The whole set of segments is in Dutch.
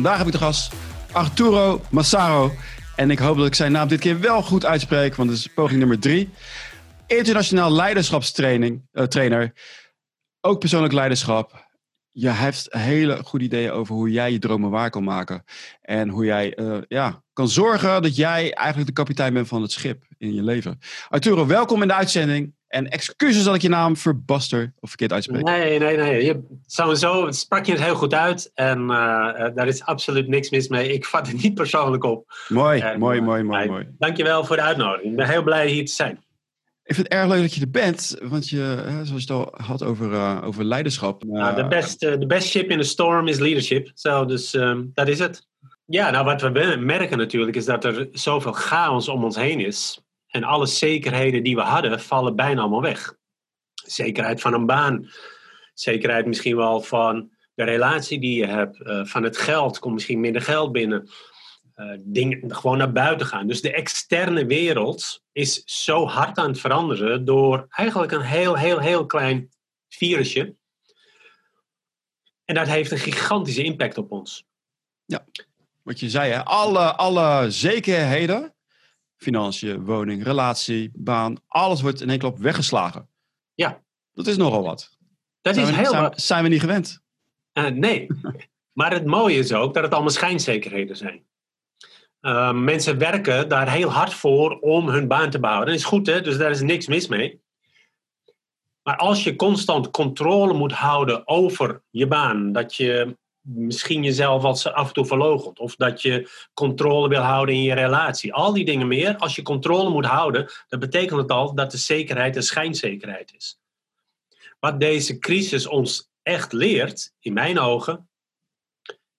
Vandaag heb ik de gast Arturo Massaro. En ik hoop dat ik zijn naam dit keer wel goed uitspreek, want het is poging nummer drie. Internationaal leiderschapstrainer, uh, trainer, ook persoonlijk leiderschap. Je hebt hele goede ideeën over hoe jij je dromen waar kan maken. En hoe jij uh, ja, kan zorgen dat jij eigenlijk de kapitein bent van het schip in je leven. Arturo, welkom in de uitzending. En excuses dat ik je naam verbaster of verkeerd uitspreek. Nee, nee, nee. Je, sowieso sprak je het heel goed uit. En uh, daar is absoluut niks mis mee. Ik vat het niet persoonlijk op. Mooi, en, mooi, mooi, mooi, mooi. Dankjewel voor de uitnodiging. Ik ben heel blij hier te zijn. Ik vind het erg leuk dat je er bent, want je, zoals je het al had over, uh, over leiderschap. Nou, de, best, uh, best ship in a storm is leadership. So, dus um, dat is het. Ja, nou wat we merken natuurlijk is dat er zoveel chaos om ons heen is. En alle zekerheden die we hadden, vallen bijna allemaal weg. Zekerheid van een baan. Zekerheid misschien wel van de relatie die je hebt. Uh, van het geld. Komt misschien minder geld binnen. Uh, dingen, gewoon naar buiten gaan. Dus de externe wereld is zo hard aan het veranderen door eigenlijk een heel, heel, heel klein virusje. En dat heeft een gigantische impact op ons. Ja, wat je zei, hè? Alle, alle zekerheden financiën, woning, relatie, baan, alles wordt in één klap weggeslagen. Ja. Dat is nogal wat. Dat zijn is we, heel zijn, wat. Zijn we niet gewend? Uh, nee. maar het mooie is ook dat het allemaal schijnzekerheden zijn. Uh, mensen werken daar heel hard voor om hun baan te behouden. Dat is goed, hè? dus daar is niks mis mee. Maar als je constant controle moet houden over je baan, dat je misschien jezelf af en toe verloochent. Of dat je controle wil houden in je relatie. Al die dingen meer. Als je controle moet houden, dan betekent het al dat de zekerheid een schijnzekerheid is. Wat deze crisis ons echt leert, in mijn ogen,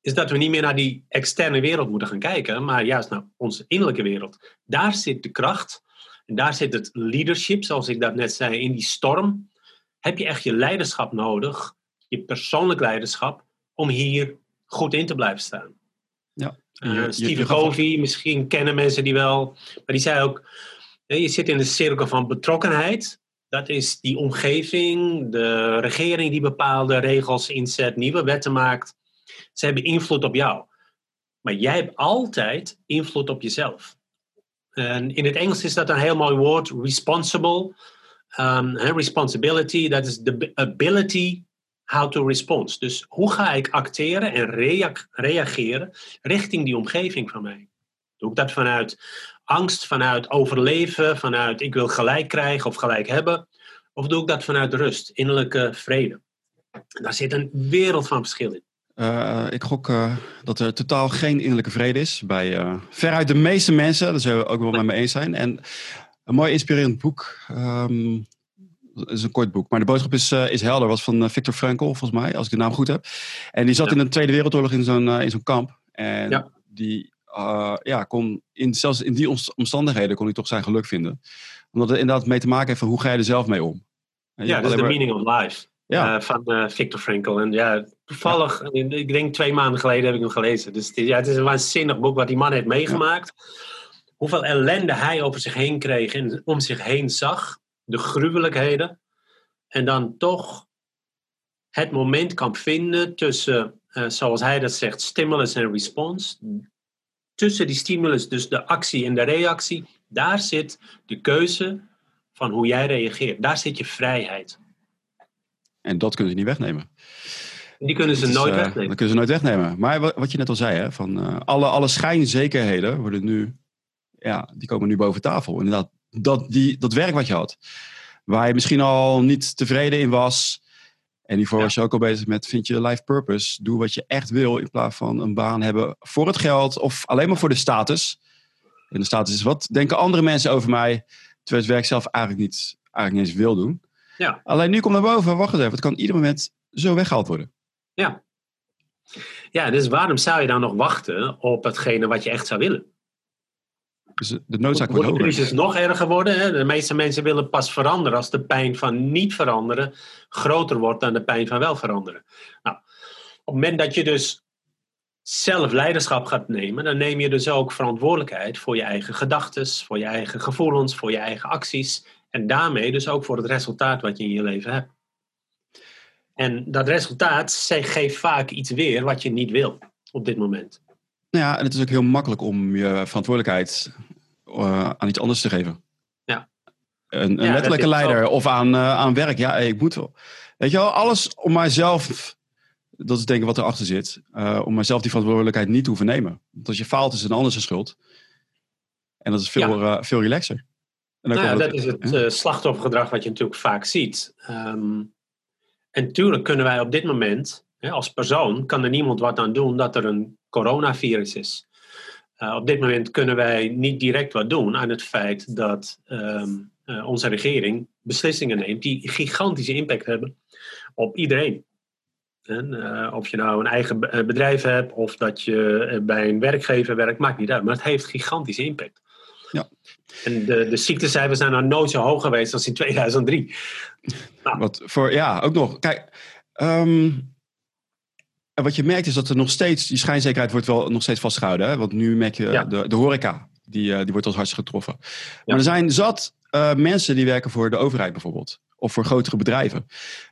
is dat we niet meer naar die externe wereld moeten gaan kijken, maar juist naar onze innerlijke wereld. Daar zit de kracht. En daar zit het leadership, zoals ik dat net zei, in die storm. Heb je echt je leiderschap nodig, je persoonlijk leiderschap, om hier goed in te blijven staan. Ja. Uh, Steve Covey, misschien kennen mensen die wel, maar die zei ook, je zit in een cirkel van betrokkenheid. Dat is die omgeving, de regering die bepaalde regels inzet, nieuwe wetten maakt. Ze hebben invloed op jou. Maar jij hebt altijd invloed op jezelf. En in het Engels is dat een heel mooi woord, responsible. Um, responsibility, dat is the ability how to respond. Dus hoe ga ik acteren en rea reageren richting die omgeving van mij? Doe ik dat vanuit angst, vanuit overleven, vanuit ik wil gelijk krijgen of gelijk hebben? Of doe ik dat vanuit rust, innerlijke vrede? Daar zit een wereld van verschil in. Uh, ik gok uh, dat er totaal geen innerlijke vrede is bij uh, veruit de meeste mensen. Dat zullen we ook wel met me eens zijn. En een mooi inspirerend boek. Het is een kort boek, maar de boodschap is, uh, is helder. Was van Victor Frankl, volgens mij, als ik de naam goed heb. En die zat ja. in de Tweede Wereldoorlog in zo'n uh, in zo'n kamp. En ja. die uh, ja, kon in, zelfs in die omstandigheden kon hij toch zijn geluk vinden. Omdat het inderdaad mee te maken heeft van hoe ga je er zelf mee om. En ja, dat is de meaning of life. Ja. van Victor Frankl. En ja, toevallig, ja. ik denk twee maanden geleden heb ik hem gelezen. Dus ja, het is een waanzinnig boek wat die man heeft meegemaakt. Hoeveel ellende hij over zich heen kreeg en om zich heen zag de gruwelijkheden. En dan toch het moment kan vinden tussen, uh, zoals hij dat zegt, stimulus en response. Tussen die stimulus, dus de actie en de reactie, daar zit de keuze van hoe jij reageert. Daar zit je vrijheid. En dat kunnen ze niet wegnemen. Die kunnen ze is, nooit uh, wegnemen. Dat kunnen ze nooit wegnemen. Maar wat je net al zei, hè, van, uh, alle, alle schijnzekerheden worden nu, ja, die komen nu boven tafel. Inderdaad, dat, die, dat werk wat je had, waar je misschien al niet tevreden in was. En hiervoor ja. was je ook al bezig met, vind je life purpose? Doe wat je echt wil in plaats van een baan hebben voor het geld of alleen maar voor de status. En de status is, wat denken andere mensen over mij? Terwijl het werk zelf eigenlijk niet, eigenlijk niet eens wil doen. Ja. Alleen nu komt naar boven, wacht eens even, het kan ieder moment zo weggehaald worden. Ja. Ja, dus waarom zou je dan nog wachten op hetgene wat je echt zou willen? Dus de noodzaak wordt de crisis nog erger worden. Hè? De meeste mensen willen pas veranderen als de pijn van niet veranderen groter wordt dan de pijn van wel veranderen. Nou, op het moment dat je dus zelf leiderschap gaat nemen, dan neem je dus ook verantwoordelijkheid voor je eigen gedachten, voor je eigen gevoelens, voor je eigen acties en daarmee dus ook voor het resultaat wat je in je leven hebt. En dat resultaat geeft vaak iets weer wat je niet wil. op dit moment. Nou ja, en het is ook heel makkelijk om je verantwoordelijkheid uh, aan iets anders te geven. Ja. Een, een letterlijke leider of aan, uh, aan werk. Ja, ik moet wel. Weet je wel, alles om mijzelf, dat is denk ik wat erachter zit, uh, om mijzelf die verantwoordelijkheid niet te hoeven nemen. Want als je faalt is een ander schuld. En dat is veel, ja. veel relaxer. Nou ja, dat is het slachtoffergedrag wat je natuurlijk vaak ziet. Um, en natuurlijk kunnen wij op dit moment, hè, als persoon, kan er niemand wat aan doen dat er een coronavirus is. Uh, op dit moment kunnen wij niet direct wat doen aan het feit dat um, uh, onze regering beslissingen neemt die gigantische impact hebben op iedereen. En, uh, of je nou een eigen bedrijf hebt of dat je bij een werkgever werkt, maakt niet uit. Maar het heeft gigantische impact. Ja. En de, de ziektecijfers zijn nog nooit zo hoog geweest als in 2003. Nou. Wat voor, ja, ook nog. Kijk, um, wat je merkt is dat er nog steeds, die schijnzekerheid wordt wel nog steeds vastgehouden. Hè? Want nu merk je ja. de, de horeca, die, uh, die wordt als hardst getroffen. Ja. Maar er zijn zat uh, mensen die werken voor de overheid bijvoorbeeld. Of voor grotere bedrijven.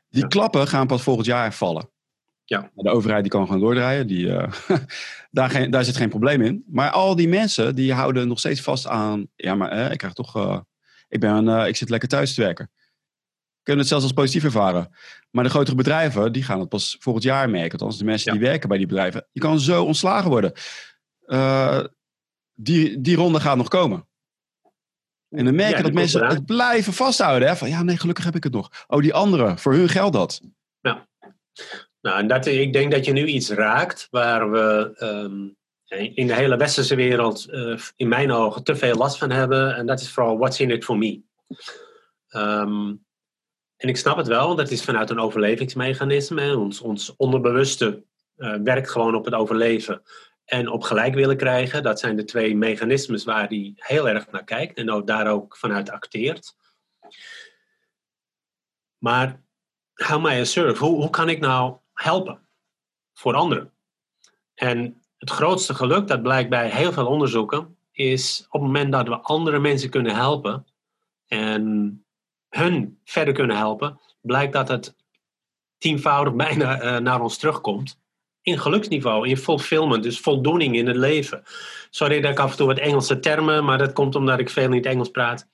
Die klappen gaan pas volgend jaar vallen. Ja. De overheid die kan gewoon doordraaien. Die, uh, daar, geen, daar zit geen probleem in. Maar al die mensen die houden nog steeds vast aan. Ja, maar eh, ik krijg toch. Uh, ik, ben, ik zit lekker thuis te werken. Kunnen het zelfs als positief ervaren. Maar de grotere bedrijven die gaan het pas volgend jaar merken. Althans, de mensen ja. die werken bij die bedrijven. Je kan zo ontslagen worden. die, die ronde gaat nog komen. En dan merk je ja, dat mensen het blijven vasthouden. Hè? Van ja, nee, gelukkig heb ik het nog. Oh, die anderen, voor hun geldt dat. Ja. Nou, en dat, ik denk dat je nu iets raakt waar we um, in de hele westerse wereld uh, in mijn ogen te veel last van hebben. En dat is vooral what's in it for me. Um, en ik snap het wel, want dat is vanuit een overlevingsmechanisme. Ons, ons onderbewuste uh, werkt gewoon op het overleven en op gelijk willen krijgen. Dat zijn de twee mechanismes waar hij heel erg naar kijkt en ook daar ook vanuit acteert. Maar how may I serve? Hoe, hoe kan ik nou helpen voor anderen. En het grootste geluk, dat blijkt bij heel veel onderzoeken, is op het moment dat we andere mensen kunnen helpen en hun verder kunnen helpen, blijkt dat het tienvoudig bijna uh, naar ons terugkomt. In geluksniveau, in fulfillment, dus voldoening in het leven. Sorry dat ik af en toe wat Engelse termen, maar dat komt omdat ik veel in het Engels praat.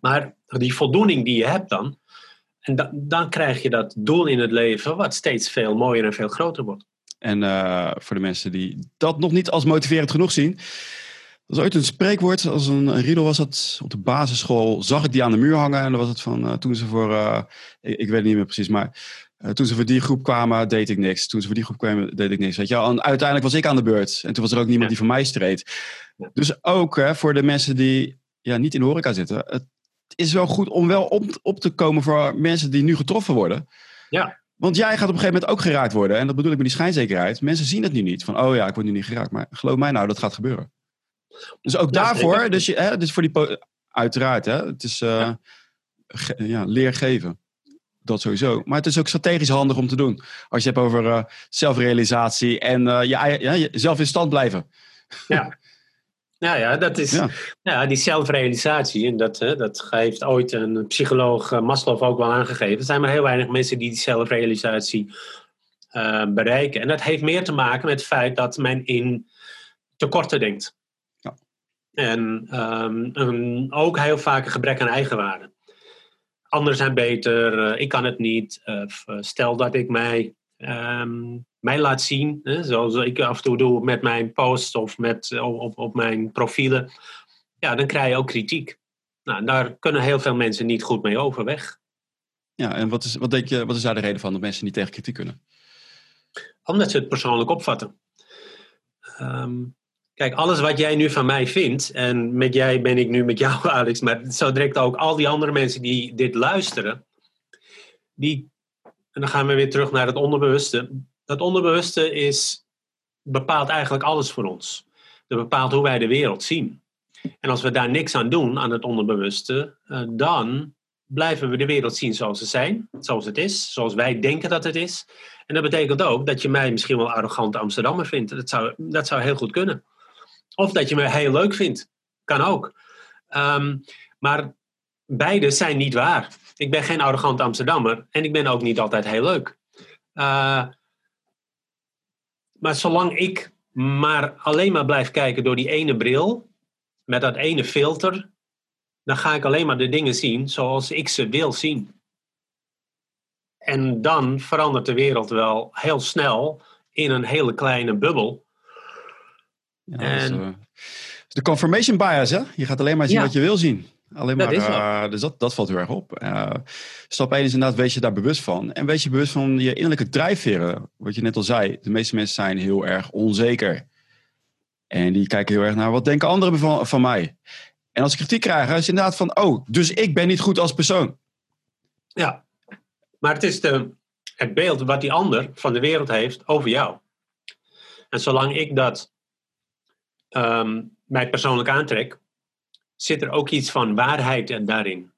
Maar die voldoening die je hebt dan, en da dan krijg je dat doel in het leven wat steeds veel mooier en veel groter wordt. En uh, voor de mensen die dat nog niet als motiverend genoeg zien. Dat is ooit een spreekwoord, als een, een riedel was dat op de basisschool, zag ik die aan de muur hangen. En dan was het van, uh, toen ze voor, uh, ik, ik, weet het niet meer precies, maar toen ze voor die groep kwamen, deed ik niks. Toen ze voor die groep kwamen, deed ik niks. Weet je? En uiteindelijk was ik aan de beurt. En toen was er ook niemand die voor mij streed. Dus ook hè, voor de mensen die ja, niet in de horeca zitten. Het is wel goed om wel op, op te komen voor mensen die nu getroffen worden. Ja. Want jij gaat op een gegeven moment ook geraakt worden. En dat bedoel ik met die schijnzekerheid. Mensen zien het nu niet. Van, oh ja, ik word nu niet geraakt. Maar geloof mij nou, dat gaat gebeuren. Dus ook ja, daarvoor, dus, je, hè, dus voor die... Uiteraard, hè. Het is uh, ja. Ge, ja, leer geven. Dat sowieso. Maar het is ook strategisch handig om te doen. Als je het hebt over uh, zelfrealisatie en uh, je, ja, zelf in stand blijven. Ja. Nou ja, dat is ja. ja die zelfrealisatie. En dat, dat heeft ooit een psycholoog, Maslow, ook wel aangegeven. Er zijn maar heel weinig mensen die die zelfrealisatie uh, bereiken. En dat heeft meer te maken met het feit dat men in tekorten denkt. En um, um, ook heel vaak een gebrek aan eigenwaarde. Anderen zijn beter, uh, ik kan het niet. stel dat ik mij um, mij laat zien, hè, zoals ik af en toe doe met mijn posts of met, op, op mijn profielen, ja, dan krijg je ook kritiek. Nou, daar kunnen heel veel mensen niet goed mee overweg. Ja, en wat is, wat denk je, wat is daar de reden van dat mensen niet tegen kritiek kunnen? Omdat ze het persoonlijk opvatten. Um, kijk, alles wat jij nu van mij vindt, en met jij ben ik nu met jou, Alex, maar zo direct ook al die andere mensen die dit luisteren, die, en dan gaan we weer terug naar het onderbewuste, dat onderbewuste is, bepaalt eigenlijk alles voor ons. Dat bepaalt hoe wij de wereld zien. En als we daar niks aan doen, aan het onderbewuste, uh, dan blijven we de wereld zien zoals ze zijn, zoals het is, zoals wij denken dat het is. En dat betekent ook dat je mij misschien wel arrogant Amsterdammer vindt. Dat zou, dat zou heel goed kunnen. Of dat je me heel leuk vindt. Kan ook. Um, maar beide zijn niet waar. Ik ben geen arrogant Amsterdammer en ik ben ook niet altijd heel leuk. Uh, maar zolang ik maar alleen maar blijf kijken door die ene bril, met dat ene filter, dan ga ik alleen maar de dingen zien zoals ik ze wil zien. En dan verandert de wereld wel heel snel in een hele kleine bubbel. Ja, en, uh, de confirmation bias, hè? Je gaat alleen maar zien wat je wil zien. Alleen maar, uh, dus dat, dat valt heel erg op. Uh, stap 1 is inderdaad, wees je daar bewust van. En wees je bewust van je innerlijke drijfveren. Wat je net al zei, de meeste mensen zijn heel erg onzeker. En die kijken heel erg naar, wat denken anderen van, van mij? En als ze kritiek krijgen, is het inderdaad van, oh, dus ik ben niet goed als persoon. Ja, maar het is de, het beeld wat die ander van de wereld heeft over jou. En zolang ik dat um, mij persoonlijk aantrek, zit er ook iets van waarheid daarin.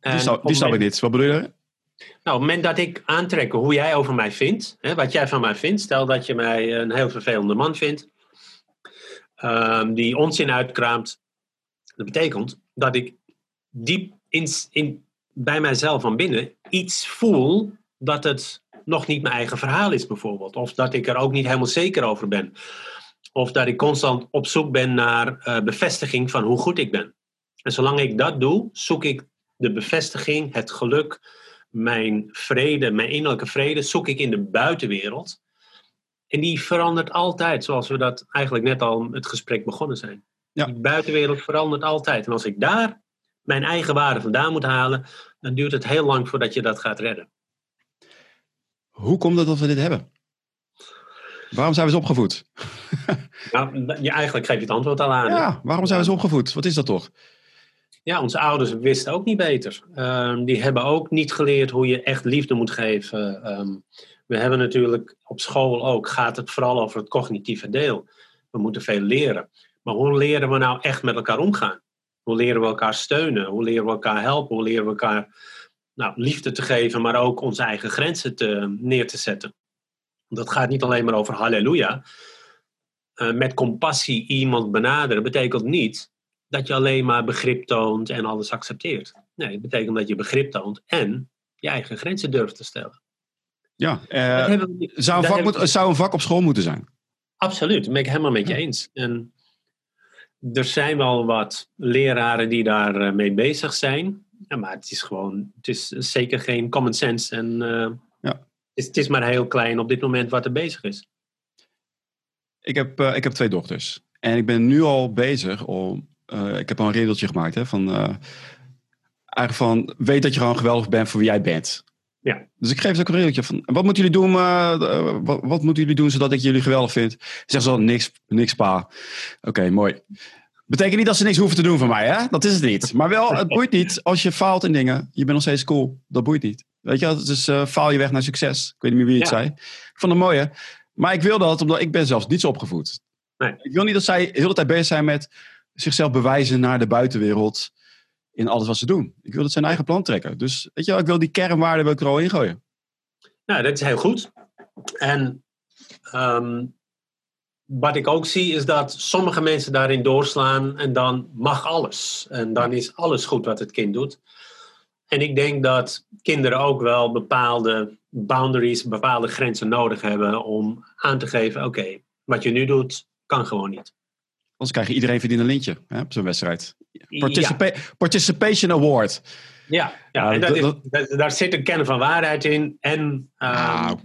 die snap, die snap ik niet. Wat bedoel je? Nou, op het moment dat ik aantrek hoe jij over mij vindt, hè, wat jij van mij vindt, stel dat je mij een heel vervelende man vindt, um, die onzin uitkraamt, dat betekent dat ik diep in, in, bij mijzelf van binnen iets voel dat het nog niet mijn eigen verhaal is, bijvoorbeeld. Of dat ik er ook niet helemaal zeker over ben. Of dat ik constant op zoek ben naar uh, bevestiging van hoe goed ik ben. En zolang ik dat doe, zoek ik de bevestiging, het geluk, mijn vrede, mijn innerlijke vrede, zoek ik in de buitenwereld. En die verandert altijd, zoals we dat eigenlijk net al het gesprek begonnen zijn. Ja. Die buitenwereld verandert altijd. En als ik daar mijn eigen waarde vandaan moet halen, dan duurt het heel lang voordat je dat gaat redden. Hoe komt het dat we dit hebben? Waarom zijn we zo opgevoed? nou, je, eigenlijk geef je het antwoord al aan. Ja, waarom zijn we zo opgevoed? Wat is dat toch? Ja, onze ouders wisten ook niet beter. Um, die hebben ook niet geleerd hoe je echt liefde moet geven. Um, we hebben natuurlijk op school ook, gaat het vooral over het cognitieve deel. We moeten veel leren. Maar hoe leren we nou echt met elkaar omgaan? Hoe leren we elkaar steunen? Hoe leren we elkaar helpen? Hoe leren we elkaar nou, liefde te geven, maar ook onze eigen grenzen te, neer te zetten? Dat gaat niet alleen maar over halleluja. Uh, met compassie iemand benaderen betekent niet dat je alleen maar begrip toont en alles accepteert. Nee, het betekent dat je begrip toont en je eigen grenzen durft te stellen. Ja, uh, zou, een vak moet, zou een vak op school moeten zijn? Absoluut, dat ben ik helemaal met je eens. En er zijn wel wat leraren die daar uh, mee bezig zijn. Ja, maar het is gewoon, het is zeker geen common sense. En uh, is, het, is, maar heel klein op dit moment wat er bezig is. Ik heb, ik heb twee dochters. En ik ben nu al bezig om uh, ik heb al een regeltje gemaakt hè, van, uh, eigenlijk van, weet dat je gewoon geweldig bent voor wie jij bent. Ja. Dus ik geef ze ook een regeltje van, wat moeten jullie doen, wat, wat, moeten jullie doen zodat ik jullie geweldig vind? Zeg zo, niks, niks pa. Oké, okay, mooi. Betekent niet dat ze niks hoeven te doen voor mij, hè? Dat is het niet. Maar wel, het boeit niet als je faalt in dingen. Je bent nog steeds cool. Dat boeit niet. Weet je, dus uh, faal je weg naar succes. Ik weet niet meer wie het ja. zei. Ik vond het mooie. Maar ik wil dat, omdat ik ben zelfs niet zo opgevoed. Nee. Ik wil niet dat zij heel de tijd bezig zijn met zichzelf bewijzen naar de buitenwereld in alles wat ze doen. Ik wil dat zijn eigen plan trekken. Dus weet je wel, ik wil die kernwaarden wil ik er al ingooien. Nou, dat is heel goed. En um, wat ik ook zie is dat sommige mensen daarin doorslaan en dan mag alles. En dan is alles goed wat het kind doet. En ik denk dat kinderen ook wel bepaalde boundaries, bepaalde grenzen nodig hebben om aan te geven: oké, wat je nu doet, kan gewoon niet. Anders krijg je iedereen verdient een lintje hè, op zo'n wedstrijd. Participa ja. Participation Award. Ja, ja en dat is, dat, daar zit een kern van waarheid in. En, nou,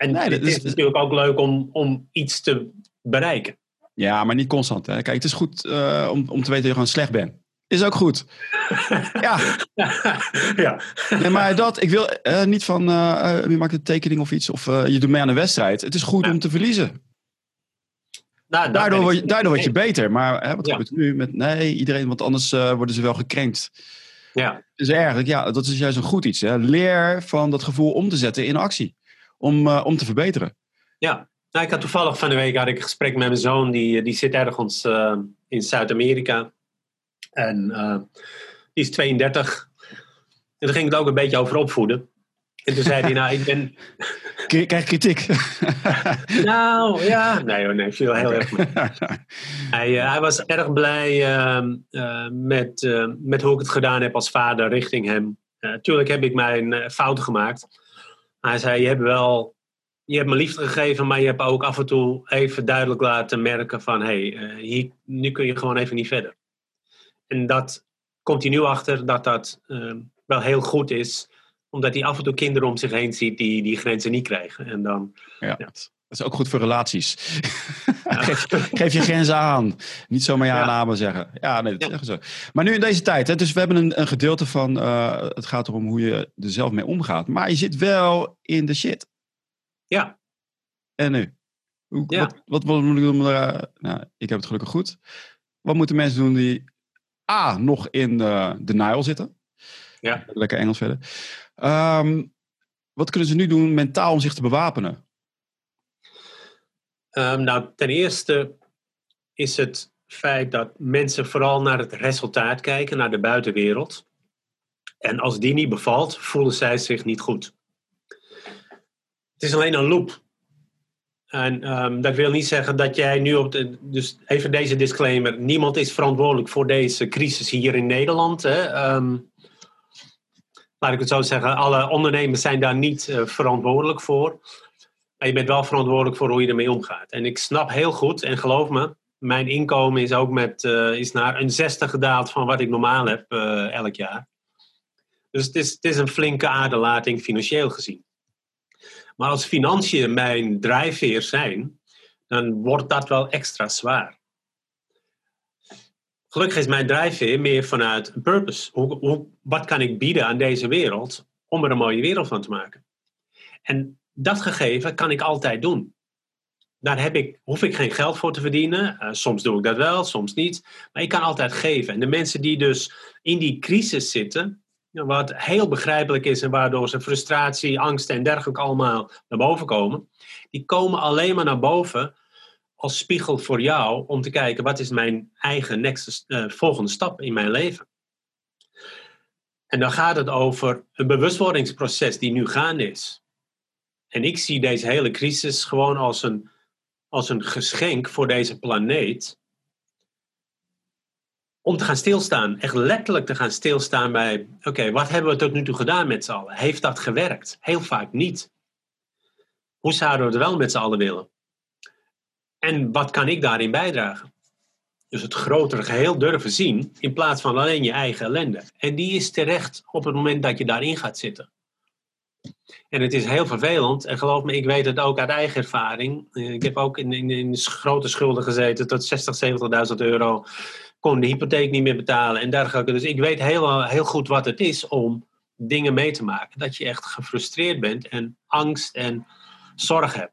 en nee, het is, is natuurlijk ook leuk om, om iets te bereiken. Ja, maar niet constant. Hè. Kijk, het is goed uh, om, om te weten dat je gewoon slecht bent. Is ook goed. ja. ja. Nee, maar dat, ik wil uh, niet van, uh, je maakt een tekening of iets, of je doet mee aan een wedstrijd. Het is goed ja. om te verliezen. Nou, daardoor, word je, daardoor word je beter. Maar hè, wat ja. gebeurt er nu met nee, iedereen, want anders worden ze wel gekrenkt. Ja. Dus eigenlijk, ja, dat is juist een goed iets. Hè? Leer van dat gevoel om te zetten in actie. Om, uh, om te verbeteren. Ja, nou, ik had toevallig van de week had ik een gesprek met mijn zoon. Die, die zit ergens uh, in Zuid-Amerika. En die is 32. En daar ging het ook een beetje over opvoeden. En toen zei hij, nou, ik ben... Krijg kritiek? nou, ja. Nee hoor, nee, viel heel erg mee. hij, uh, hij was erg blij uh, uh, met, met hoe ik het gedaan heb als vader richting hem. Tuurlijk heb ik mijn fouten gemaakt. Hij zei, je hebt wel... je hebt me liefde gegeven, maar je hebt ook af en toe even duidelijk laten merken van hé, hey, hier, nu kun je gewoon even niet verder. En dat komt hij nu achter dat dat wel heel goed is omdat hij af en toe kinderen om zich heen ziet die die grenzen niet krijgen. En dan, ja. Dat is ook goed voor relaties. geef, je grenzen aan. Niet zomaar ja, ja. namen zeggen. Ja, nee, dat ja. zo. Maar nu in deze tijd, hè, dus we hebben een, een gedeelte van, uh, het gaat erom hoe je er zelf mee omgaat. Maar je zit wel in de shit. Ja. En nu? Hoe, ja. Wat, wat, wat moet ik doen? Uh, nou, ik heb het gelukkig goed. Wat moeten mensen doen die A, nog in de denial zitten? Ja. Lekker Engels verder. Um, wat kunnen ze nu doen mentaal om zich te bewapenen? Um, nou, ten eerste is het feit dat mensen vooral naar het resultaat kijken, naar de buitenwereld. En als die niet bevalt, voelen zij zich niet goed. Het is alleen een loop. En um, dat wil niet zeggen dat jij nu op de. Dus even deze disclaimer: niemand is verantwoordelijk voor deze crisis hier in Nederland. Hè. Um, laat ik het zo zeggen, alle ondernemers zijn daar niet uh, verantwoordelijk voor. Maar je bent wel verantwoordelijk voor hoe je ermee omgaat. En ik snap heel goed, en geloof me, mijn inkomen is ook met, uh, is naar een zesde gedaald van wat ik normaal heb uh, elk jaar. Dus het is, het is een flinke aderlating financieel gezien. Maar als financiën mijn drijfveer zijn, dan wordt dat wel extra zwaar. Gelukkig is mijn drijfveer meer vanuit een purpose. Hoe, hoe, wat kan ik bieden aan deze wereld om er een mooie wereld van te maken? En dat gegeven kan ik altijd doen. Daar heb ik, hoef ik geen geld voor te verdienen. Uh, soms doe ik dat wel, soms niet. Maar ik kan altijd geven. En de mensen die dus in die crisis zitten, wat heel begrijpelijk is en waardoor ze frustratie, angst en dergelijke allemaal naar boven komen, die komen alleen maar naar boven als spiegel voor jou om te kijken wat is mijn eigen uh, volgende stap in mijn leven. En dan gaat het over een bewustwordingsproces die nu gaande is. En ik zie deze hele crisis gewoon als een, als een geschenk voor deze planeet. Om te gaan stilstaan, echt letterlijk te gaan stilstaan bij: oké, wat hebben we tot nu toe gedaan met z'n allen? Heeft dat gewerkt? Heel vaak niet. Hoe zouden we het wel met z'n allen willen? En wat kan ik daarin bijdragen? Dus het grotere geheel durven zien in plaats van alleen je eigen ellende. En die is terecht op het moment dat je daarin gaat zitten. En het is heel vervelend. En geloof me, ik weet het ook uit eigen ervaring. Eh, ik heb ook in, in, in grote schulden gezeten tot 60, 70.000 euro. Kon de hypotheek niet meer betalen en dergelijke. Dus ik weet heel, heel goed wat het is om dingen mee te maken. Dat je echt gefrustreerd bent en angst en zorg hebt.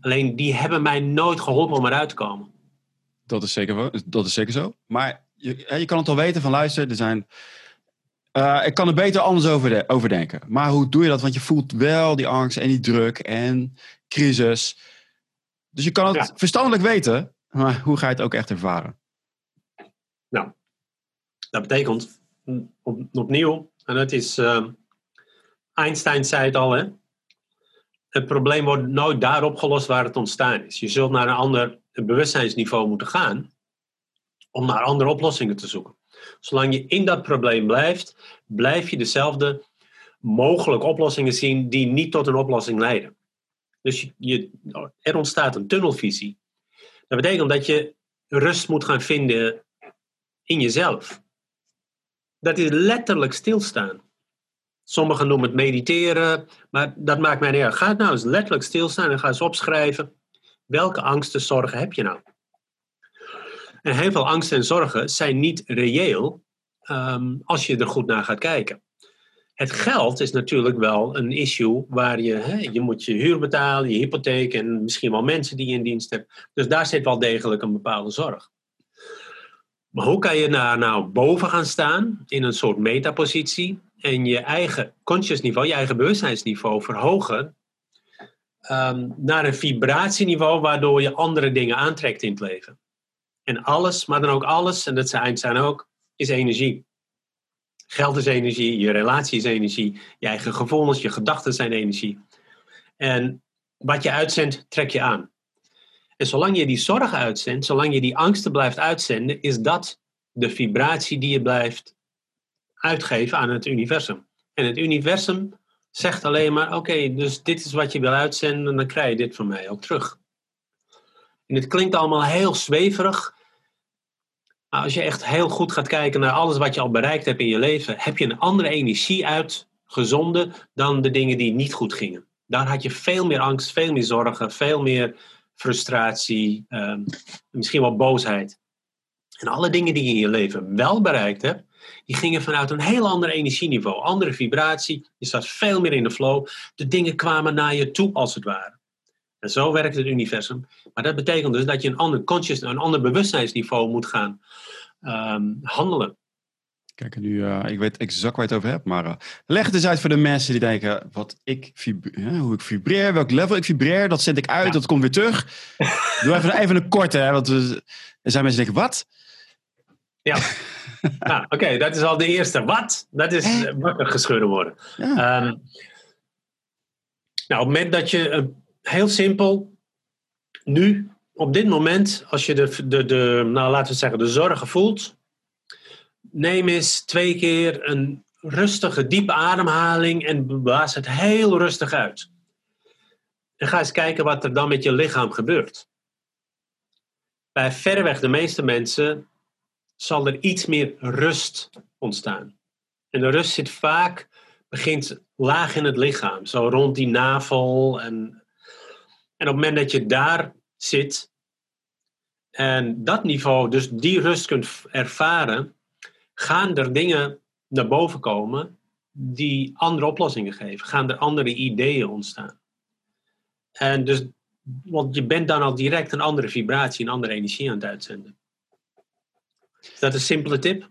Alleen die hebben mij nooit geholpen om eruit te komen. Dat is zeker, dat is zeker zo. Maar je, je kan het al weten van luister, er zijn uh, ik kan er beter anders over, de, over denken. Maar hoe doe je dat? Want je voelt wel die angst en die druk en crisis. Dus je kan het ja. verstandelijk weten, maar hoe ga je het ook echt ervaren? Nou, dat betekent op, opnieuw, en dat is, uh, Einstein zei het al, hè? het probleem wordt nooit daar opgelost waar het ontstaan is. Je zult naar een ander bewustzijnsniveau moeten gaan om naar andere oplossingen te zoeken. Zolang je in dat probleem blijft, blijf je dezelfde mogelijke oplossingen zien die niet tot een oplossing leiden. Dus je, er ontstaat een tunnelvisie. Dat betekent dat je rust moet gaan vinden in jezelf. Dat is letterlijk stilstaan. Sommigen noemen het mediteren, maar dat maakt mij niet uit. Ga nou eens letterlijk stilstaan en ga eens opschrijven. Welke angsten, zorgen heb je nou? En heel veel angsten en zorgen zijn niet reëel um, als je er goed naar gaat kijken. Het geld is natuurlijk wel een issue waar je, hè, je moet je huur betalen, je hypotheek en misschien wel mensen die je in dienst hebt. Dus daar zit wel degelijk een bepaalde zorg. Maar hoe kan je daar nou boven gaan staan in een soort metapositie en je eigen conscious niveau, je eigen bewustzijnsniveau verhogen um, naar een vibratieniveau waardoor je andere dingen aantrekt in het leven? En alles, maar dan ook alles, en dat zijn, zijn ook, is energie. Geld is energie, je relatie is energie, je eigen gevoelens, je gedachten zijn energie. En wat je uitzendt, trek je aan. En zolang je die zorgen uitzendt, zolang je die angsten blijft uitzenden, is dat de vibratie die je blijft uitgeven aan het universum. En het universum zegt alleen maar: oké, dus dit is wat je wil uitzenden, dan krijg je dit van mij ook terug. En het klinkt allemaal heel zweverig. Maar als je echt heel goed gaat kijken naar alles wat je al bereikt hebt in je leven, heb je een andere energie uitgezonden dan de dingen die niet goed gingen. Daar had je veel meer angst, veel meer zorgen, veel meer frustratie, ehm, misschien wel boosheid. En alle dingen die je in je leven wel bereikt hebt, die gingen vanuit een heel ander energieniveau, andere vibratie. Je zat veel meer in de flow. De dingen kwamen naar je toe, als het ware. En zo werkt het universum. Maar dat betekent dus dat je een ander conscious, een ander bewustzijnsniveau moet gaan ehm, handelen. Kijk, nu, uh, ik weet exact waar je het over hebt, maar uh, leg het eens uit voor de mensen die denken, wat ik hoe ik vibreer, welk level ik vibreer, dat zend ik uit, dat komt weer terug. Doe even, even een korte, hè, want er zijn mensen die denken, wat? Ja, nou, oké, dat is al de eerste. Wat? Dat is eh, wakker geschudden worden. Ja. Um, nou, op het moment dat je heel simpel nu, op dit moment, als je de, de, de, nou laten we zeggen, de zorgen voelt, neem eens twee keer een rustige, diepe ademhaling en blaas het heel rustig uit. En ga eens kijken wat er dan met je lichaam gebeurt. Bij verreweg de meeste mensen zal er iets meer rust ontstaan. En de rust zit vaak, begint laag in het lichaam, zo rond die navel. En, en op het moment dat je daar zit en dat niveau, dus die rust kunt ervaren, gaan er dingen naar boven komen die andere oplossingen geven. Gaan er andere ideeën ontstaan. En dus, want je bent dan al direct een andere vibratie, een andere energie aan het uitzenden. Is dat een simpele tip?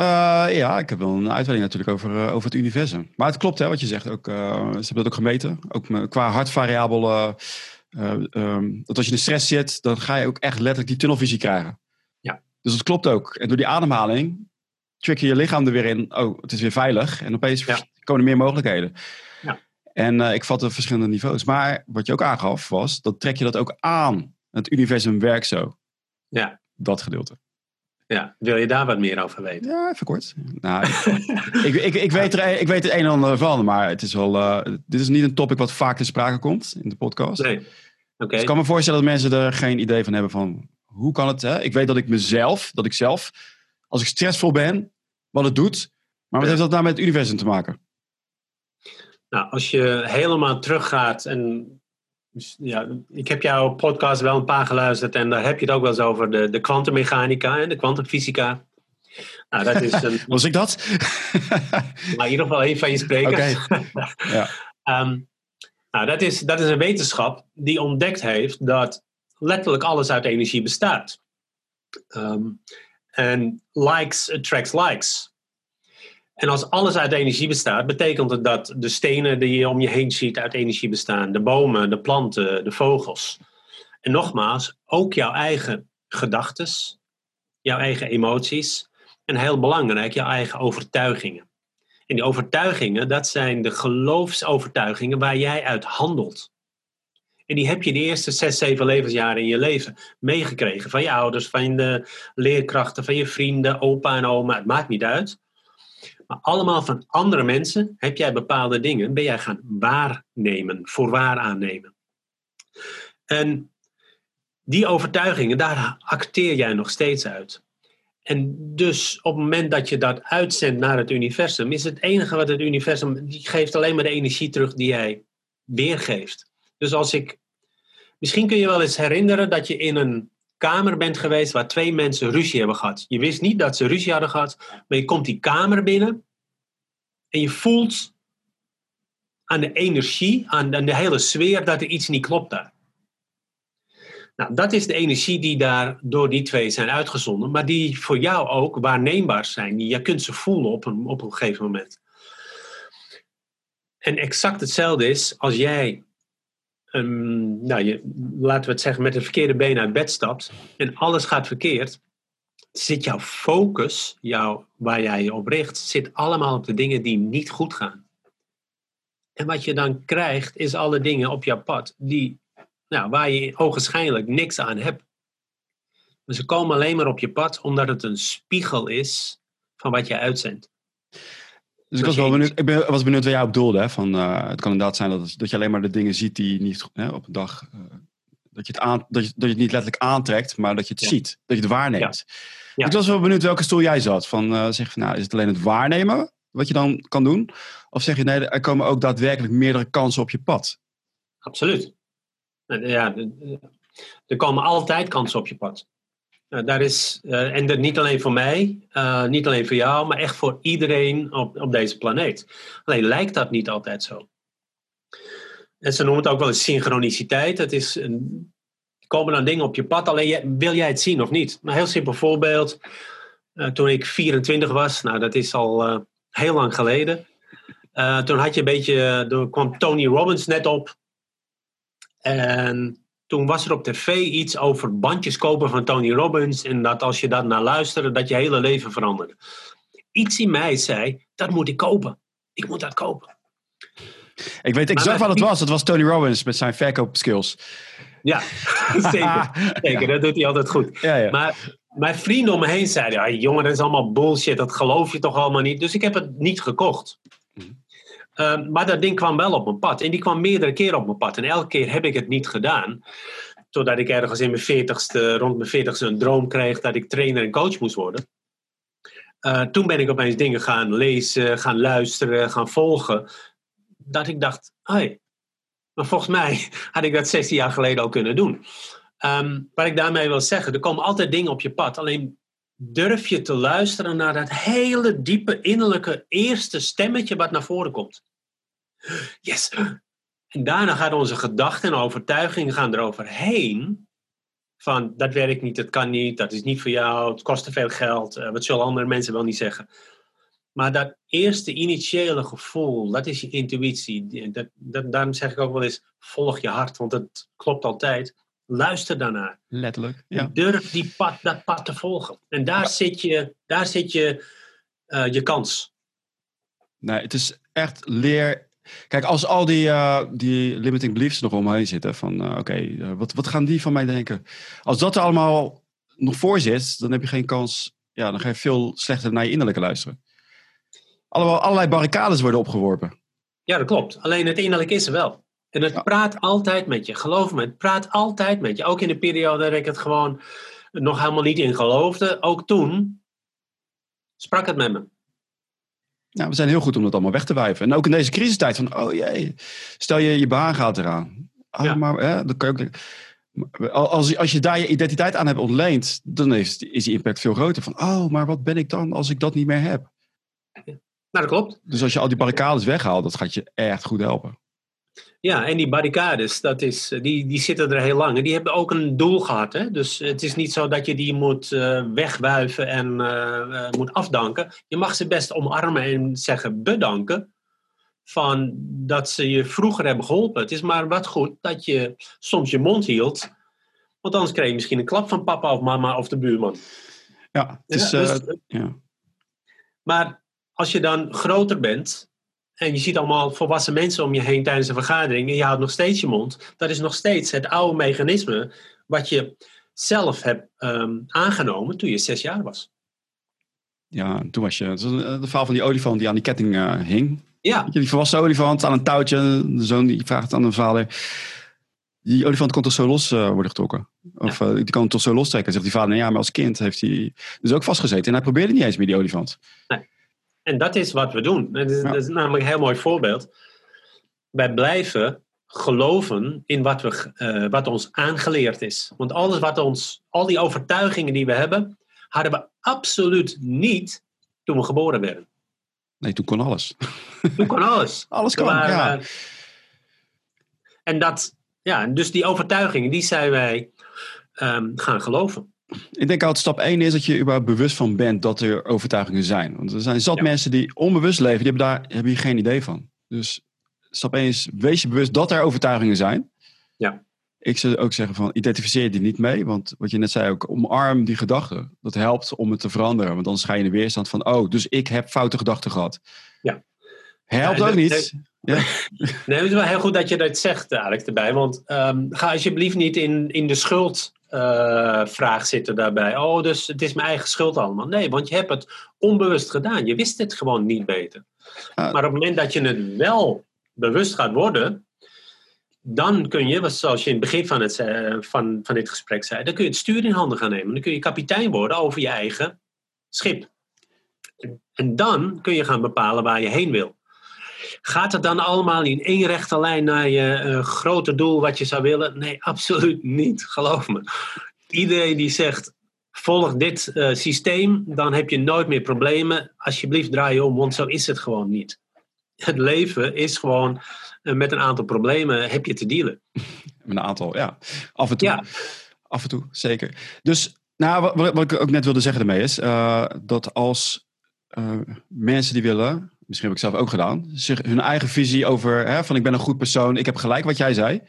Uh, ja, ik heb wel een uitweiding natuurlijk over, uh, over het universum. Maar het klopt hè, wat je zegt. Ook, uh, ze hebben dat ook gemeten. Ook qua hartvariabel. Um, dat als je in de stress zit, dan ga je ook echt letterlijk die tunnelvisie krijgen. Ja. Dus dat klopt ook. En door die ademhaling trick je je lichaam er weer in. Oh, het is weer veilig. En opeens ja. komen er meer mogelijkheden. Ja. En ik vatte verschillende niveaus. Maar wat je ook aangaf was, dat trek je dat ook aan. Het universum werkt zo. Ja. Dat gedeelte. Ja, wil je daar wat meer over weten? Ja, even kort. Nou, ik, ik, ik, weet er, ik weet het een en ander van, maar het is wel, uh, dit is niet een topic wat vaak te sprake komt in de podcast. Nee. Oké. Okay. Dus ik kan me voorstellen dat mensen er geen idee van hebben van hoe kan het. Hè? Ik weet dat ik mezelf, dat ik zelf, als ik stressvol ben, wat het doet. Maar wat ja. heeft dat nou met het universum te maken? Nou, als je helemaal teruggaat en ja, ik heb jouw podcast wel een paar geluisterd en daar heb je het ook wel eens over de, de kwantummechanica en de kwantumfysica. Nou, dat is een, Was ik dat? maar in ieder geval een van je sprekers. Okay. ja. um, nou, dat is, dat is een wetenschap die ontdekt heeft dat letterlijk alles uit energie bestaat. Um, en likes attracts likes. En als alles uit energie bestaat, betekent het dat de stenen die je om je heen ziet uit energie bestaan. De bomen, de planten, de vogels. En nogmaals, ook jouw eigen gedachten, jouw eigen emoties. En heel belangrijk, jouw eigen overtuigingen. En die overtuigingen, dat zijn de geloofsovertuigingen waar jij uit handelt. En die heb je de eerste zes, zeven levensjaren in je leven meegekregen. Van je ouders, van de leerkrachten, van je vrienden, opa en oma. Het maakt niet uit. Maar allemaal van andere mensen heb jij bepaalde dingen, ben jij gaan waarnemen, voor waar aannemen. En die overtuigingen, daar acteer jij nog steeds uit. En dus op het moment dat je dat uitzendt naar het universum, is het enige wat het universum, die geeft alleen maar de energie terug die jij weergeeft. Dus als ik, misschien kun je wel eens herinneren dat je in een kamer bent geweest waar twee mensen ruzie hebben gehad. Je wist niet dat ze ruzie hadden gehad, maar je komt die kamer binnen en je voelt aan de energie, aan de hele sfeer, dat er iets niet klopt daar. Nou, dat is de energie die daar door die twee zijn uitgezonden, maar die voor jou ook waarneembaar zijn. Je kunt ze voelen op een, op een gegeven moment. En exact hetzelfde is als jij um, nou, je, laten we het zeggen, met het verkeerde been uit bed stapt en alles gaat verkeerd, zit jouw focus, jouw, waar jij je op richt, zit allemaal op de dingen die niet goed gaan. En wat je dan krijgt, is alle dingen op jouw pad die, nou, waar je ogenschijnlijk niks aan hebt. Maar ze komen alleen maar op je pad omdat het een spiegel is van wat je uitzendt. Dus ik was, wel benieuwd, ik ben, was benieuwd waar jij op doelde. Hè? Van, uh, het kan inderdaad zijn dat, dat je alleen maar de dingen ziet die niet hè, op een dag. Uh, dat, je het aan, dat, je, dat je het niet letterlijk aantrekt, maar dat je het ja. ziet. Dat je het waarneemt. Ja. Ja. Ik was wel benieuwd welke stoel jij zat. Van, uh, zeg van, nou, is het alleen het waarnemen wat je dan kan doen? Of zeg je nee, er komen ook daadwerkelijk meerdere kansen op je pad? Absoluut. Ja, er komen altijd kansen op je pad. Uh, daar is, uh, en dat niet alleen voor mij, uh, niet alleen voor jou, maar echt voor iedereen op, op deze planeet. Alleen lijkt dat niet altijd zo. En ze noemen het ook wel eens synchroniciteit. Het is een, komen dan dingen op je pad, alleen wil jij het zien of niet? Een heel simpel voorbeeld. toen ik 24 was, nou dat is al heel lang geleden. toen had je een beetje, kwam Tony Robbins net op. En toen was er op tv iets over bandjes kopen van Tony Robbins. En dat als je daar naar luisterde, dat je hele leven veranderde. Iets in mij zei, dat moet ik kopen. Ik moet dat kopen. Ik weet exact wat het was. Het was Tony Robbins met zijn verkoopskills. Ja, zeker. zeker. Dat doet hij altijd goed. Ja, ja. Maar mijn vrienden om me heen zeiden, ja, jongen, dat is allemaal bullshit. Dat geloof je toch allemaal niet. Dus ik heb het niet gekocht. Um, maar dat ding kwam wel op mijn pad. En die kwam meerdere keren op mijn pad. En elke keer heb ik het niet gedaan. Totdat ik ergens in mijn veertigste, rond mijn veertigste een droom kreeg dat ik trainer en coach moest worden. Uh, toen ben ik opeens dingen gaan lezen, gaan luisteren, gaan volgen. Dat ik dacht, hey, maar volgens mij had ik dat 16 jaar geleden al kunnen doen. Um, wat ik daarmee wil zeggen, er komen altijd dingen op je pad. Alleen durf je te luisteren naar dat hele diepe innerlijke eerste stemmetje wat naar voren komt. Yes. En daarna gaan onze gedachten en overtuigingen gaan eroverheen. Van dat werkt niet, dat kan niet, dat is niet voor jou, het kost te veel geld, uh, wat zullen andere mensen wel niet zeggen. Maar dat eerste initiële gevoel, dat is je intuïtie. Dat, dat, daarom zeg ik ook wel eens: volg je hart, want het klopt altijd. Luister daarnaar. Letterlijk. Ja. Durf die pad, dat pad te volgen. En daar zit je, daar zit je, uh, je kans. Nee, het is echt leer. Kijk, als al die, uh, die limiting beliefs nog omheen zitten, van uh, oké, okay, wat, wat gaan die van mij denken? Als dat er allemaal nog voor zit, dan heb je geen kans. Ja, dan ga je veel slechter naar je innerlijke luisteren. Allemaal, allerlei barricades worden opgeworpen. Ja, dat klopt. Alleen het innerlijke is er wel. En het praat altijd met je. Geloof me, het praat altijd met je. Ook in de periode dat ik het gewoon nog helemaal niet in geloofde. Ook toen sprak het met me. Nou, we zijn heel goed om dat allemaal weg te wijven. En ook in deze crisistijd van, oh jee, stel je je baan gaat eraan. Oh, ja. maar, hè, dan kan ook, als, als je daar je identiteit aan hebt ontleend, dan is, is die impact veel groter. Van, oh, maar wat ben ik dan als ik dat niet meer heb? Nou, dat klopt. Dus als je al die barricades weghaalt, dat gaat je echt goed helpen. Ja, en die barricades, dat is, die, die zitten er heel lang. En die hebben ook een doel gehad. Hè? Dus het is niet zo dat je die moet uh, wegwuiven en uh, moet afdanken. Je mag ze best omarmen en zeggen bedanken. Van dat ze je vroeger hebben geholpen. Het is maar wat goed dat je soms je mond hield. Want anders kreeg je misschien een klap van papa of mama of de buurman. Ja, het is, ja, dus, ja. Maar als je dan groter bent en je ziet allemaal volwassen mensen om je heen tijdens een vergadering en je houdt nog steeds je mond. Dat is nog steeds het oude mechanisme wat je zelf hebt um, aangenomen toen je zes jaar was. Ja, toen was je. Het verhaal van die olifant die aan die ketting uh, hing. Ja. Die volwassen olifant aan een touwtje. De zoon die vraagt aan de vader. Die olifant kon toch zo los uh, worden getrokken? Of ja. uh, die kan toch zo lostrekken? Zegt die vader, nou ja, maar als kind heeft hij dus ook vastgezeten. En hij probeerde niet eens meer die olifant. Nee. En dat is wat we doen. Dat is, dat is namelijk een heel mooi voorbeeld. Wij blijven geloven in wat, we, uh, wat ons aangeleerd is. Want alles wat ons, al die overtuigingen die we hebben, hadden we absoluut niet toen we geboren werden. Nee, toen kon alles. Toen kon alles. alles kon, waren, ja. en dat, ja, dus die overtuigingen, die zijn wij um, gaan geloven. Ik denk altijd stap 1 is dat je überhaupt bewust van bent dat er overtuigingen zijn. Want er zijn zat ja. mensen die onbewust leven, die hebben daar hebben hier geen idee van. Dus stap 1 is, wees je bewust dat er overtuigingen zijn. Ja. Ik zou ook zeggen van, identificeer die niet mee. Want wat je net zei ook, omarm die gedachten. Dat helpt om het te veranderen. Want anders ga je in de weerstand van, oh, dus ik heb foute gedachten gehad. Ja. Helpt ja, ook niet. Nee, ja. nee, het is wel heel goed dat je dat zegt, Alex, erbij. Want um, ga alsjeblieft niet in, in de schuld schuldvraag zit er daarbij. Oh, dus het is mijn eigen schuld allemaal. Nee, want je hebt het onbewust gedaan. Je wist het gewoon niet beter. Ah. Maar op het moment dat je het wel bewust gaat worden, dan kun je, zoals je in het begin van, het, eh, van, van dit gesprek zei, dan kun je het stuur in handen gaan nemen. Dan kun je kapitein worden over je eigen schip. En dan kun je gaan bepalen waar je heen wil. Gaat het dan allemaal in één rechte lijn naar je eh, grote doel wat je zou willen? Nee, absoluut niet, geloof me. Iedereen die zegt, volg dit eh, systeem, dan heb je nooit meer problemen. Alsjeblieft draai je om, want zo is het gewoon niet. Het leven is gewoon eh, met een aantal problemen heb je te dealen. Met een aantal, ja. Af en toe. Ja. Af en toe, zeker. Dus, nou, wat, wat ik ook net wilde zeggen ermee is, dat als mensen die willen, misschien heb ik zelf ook gedaan, zich hun eigen visie over, hè, van ik ben een goed persoon, ik heb gelijk wat jij zei,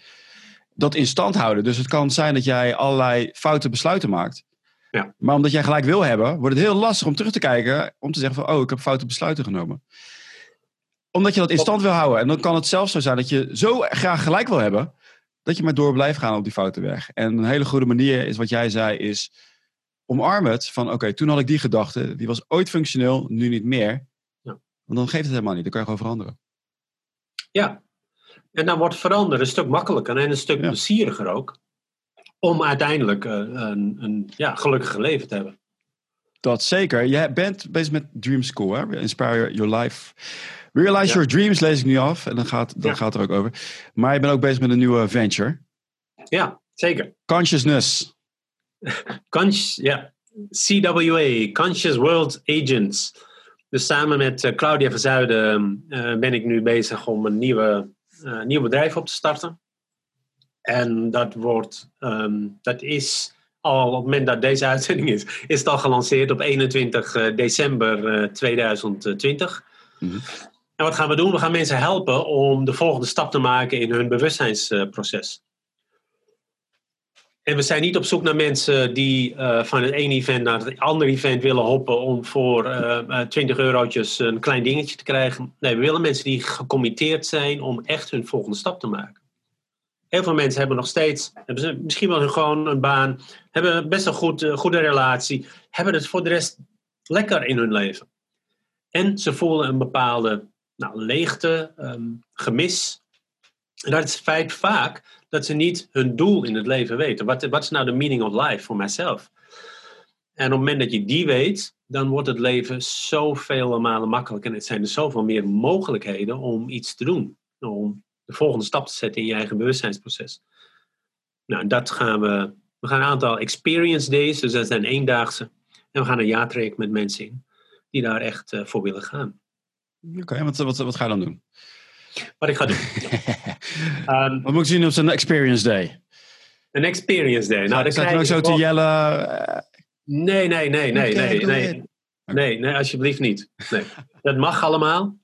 dat in stand houden. Dus het kan zijn dat jij allerlei foute besluiten maakt. Ja. Maar omdat jij gelijk wil hebben, wordt het heel lastig om terug te kijken, om te zeggen van, oh, ik heb foute besluiten genomen omdat je dat in stand wil houden. En dan kan het zelfs zo zijn dat je zo graag gelijk wil hebben. Dat je maar door blijft gaan op die foute weg. En een hele goede manier is wat jij zei, is omarm het. Van oké, toen had ik die gedachte. Die was ooit functioneel, nu niet meer. Want dan geeft het helemaal niet. Dan kan je gewoon veranderen. Ja, en dan wordt veranderen een stuk makkelijker en een stuk Ja. plezieriger ook. Om uiteindelijk eh, een, een ja, gelukkige leven te hebben. Dat zeker. Jij bent bezig met Dream School, hè? Inspire Your Life. Realize Ja. Your Dreams lees ik nu af. En dan gaat, dan Ja. gaat het er ook over. Maar je bent ook bezig met een nieuwe venture. Ja, zeker. Consciousness. Cons ja. CWA, Conscious World Agents. Dus samen met eh, Claudia Verzuiden eh, ben ik nu bezig om een nieuwe, eh, nieuw bedrijf op te starten. En dat wordt, ehm, dat is al op het moment dat deze uitzending is, is het al gelanceerd op 21 eh, december eh, 2020. Mhm. En wat gaan we doen? We gaan mensen helpen om de volgende stap te maken in hun bewustzijnsproces. En we zijn niet op zoek naar mensen die eh, van het ene event naar het andere event willen hoppen om voor eh, eh, 20 eurotjes een klein dingetje te krijgen. Nee, we willen mensen die gecommitteerd zijn om echt hun volgende stap te maken. Heel veel mensen hebben nog steeds, hebben ze misschien wel gewoon een baan, hebben best een goed, eh, goede relatie, hebben het voor de rest lekker in hun leven. En ze voelen een bepaalde nou, leegte, ehm, gemis. En dat is feit vaak dat ze niet hun doel in het leven weten. Wat, wat is nou de meaning of life voor mijzelf? En op het moment dat je die weet, dan wordt het leven zoveel malen makkelijker. En het zijn er zoveel meer mogelijkheden om iets te doen. Om de volgende stap te zetten in je eigen bewustzijnsproces. Nou, dat gaan we. We gaan een aantal experience days, dus dat zijn eendaagse. En we gaan een jaartraject met mensen in die daar echt eh, voor willen gaan. Oké, wat, wat, wat ga je dan doen? Wat ik ga doen. Ehm, Wat moet ik zien op zijn experience day? een experience day. Nou, dan Staat er ook zo te jellen? Nee, nee, nee, nee, nee, nee. Nee, nee, alsjeblieft niet. Nee. Dat mag allemaal.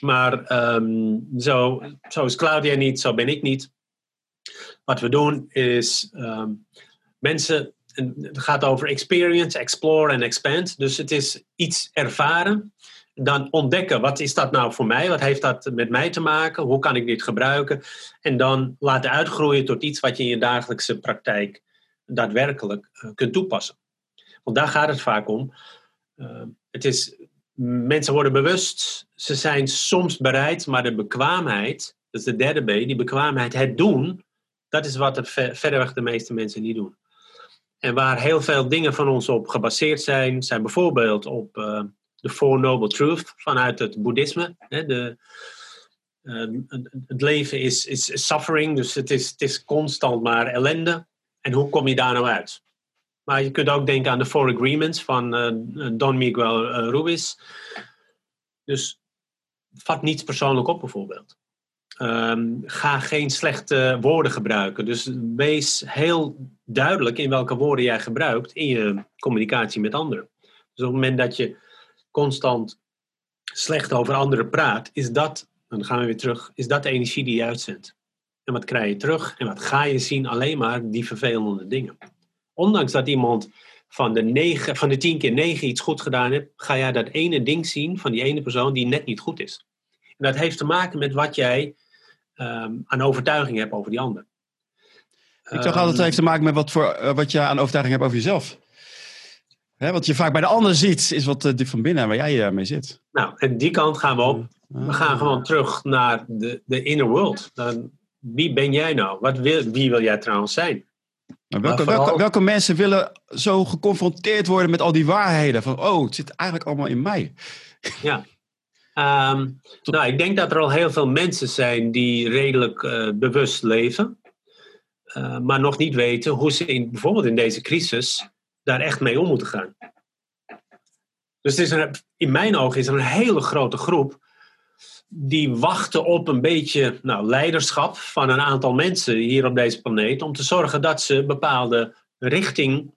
Maar ehm, zo, zo is Claudia niet, zo ben ik niet. Wat we doen is ehm, mensen, en het gaat over experience, explore en expand. Dus het is iets ervaren. Dan ontdekken, wat is dat nou voor mij? Wat heeft dat met mij te maken? Hoe kan ik dit gebruiken? En dan laten uitgroeien tot iets wat je in je dagelijkse praktijk daadwerkelijk eh, kunt toepassen. Want daar gaat het vaak om. Uh, het is, mensen worden bewust, ze zijn soms bereid, maar de bekwaamheid, dat is de derde B, die bekwaamheid, het doen, dat is wat er ver, de meeste mensen niet doen. En waar heel veel dingen van ons op gebaseerd zijn, zijn bijvoorbeeld op uh, de Four Noble Truth vanuit het boeddhisme. Hè, de, uh, het leven is, is suffering, dus het is, constant maar ellende. En hoe kom je daar nou uit? Maar je kunt ook denken aan de Four Agreements van uh, Don Miguel uh, Ruiz. Dus vat niets persoonlijk op bijvoorbeeld. Um, ga geen slechte woorden gebruiken. Dus wees heel duidelijk in welke woorden jij gebruikt in je communicatie met anderen. Dus op het moment dat je constant slecht over anderen praat, is dat, dan gaan we weer terug, is dat de energie die je uitzendt. En wat krijg je terug? En wat ga je zien? Alleen maar die vervelende dingen ondanks dat iemand van de, negen, van de tien keer negen iets goed gedaan heeft, ga jij dat ene ding zien van die ene persoon die net niet goed is. En dat heeft te maken met wat jij um, aan overtuiging hebt over die ander. Ik dacht altijd heeft te maken met wat, voor, eh, wat je aan overtuiging hebt over jezelf. Hè, wat je vaak bij de ander ziet, is wat uh, diep van binnen waar jij uh, mee zit. Nou, en die kant gaan we op. We gaan gewoon terug naar de, de inner world. Dan, wie ben jij nou? Wat wil, wie wil jij trouwens zijn? Maar welke, welke, welke, mensen willen zo geconfronteerd worden met al die waarheden? Van, oh, het zit eigenlijk allemaal in mij. Ja. Um, nou, ik denk dat er al heel veel mensen zijn die redelijk uh, bewust leven. Uh, maar nog niet weten hoe ze in, bijvoorbeeld in deze crisis daar echt mee om moeten gaan. Dus is een, in mijn ogen is er een hele grote groep die wachten op een beetje nou, leiderschap van een aantal mensen hier op deze planeet om te zorgen dat ze bepaalde richting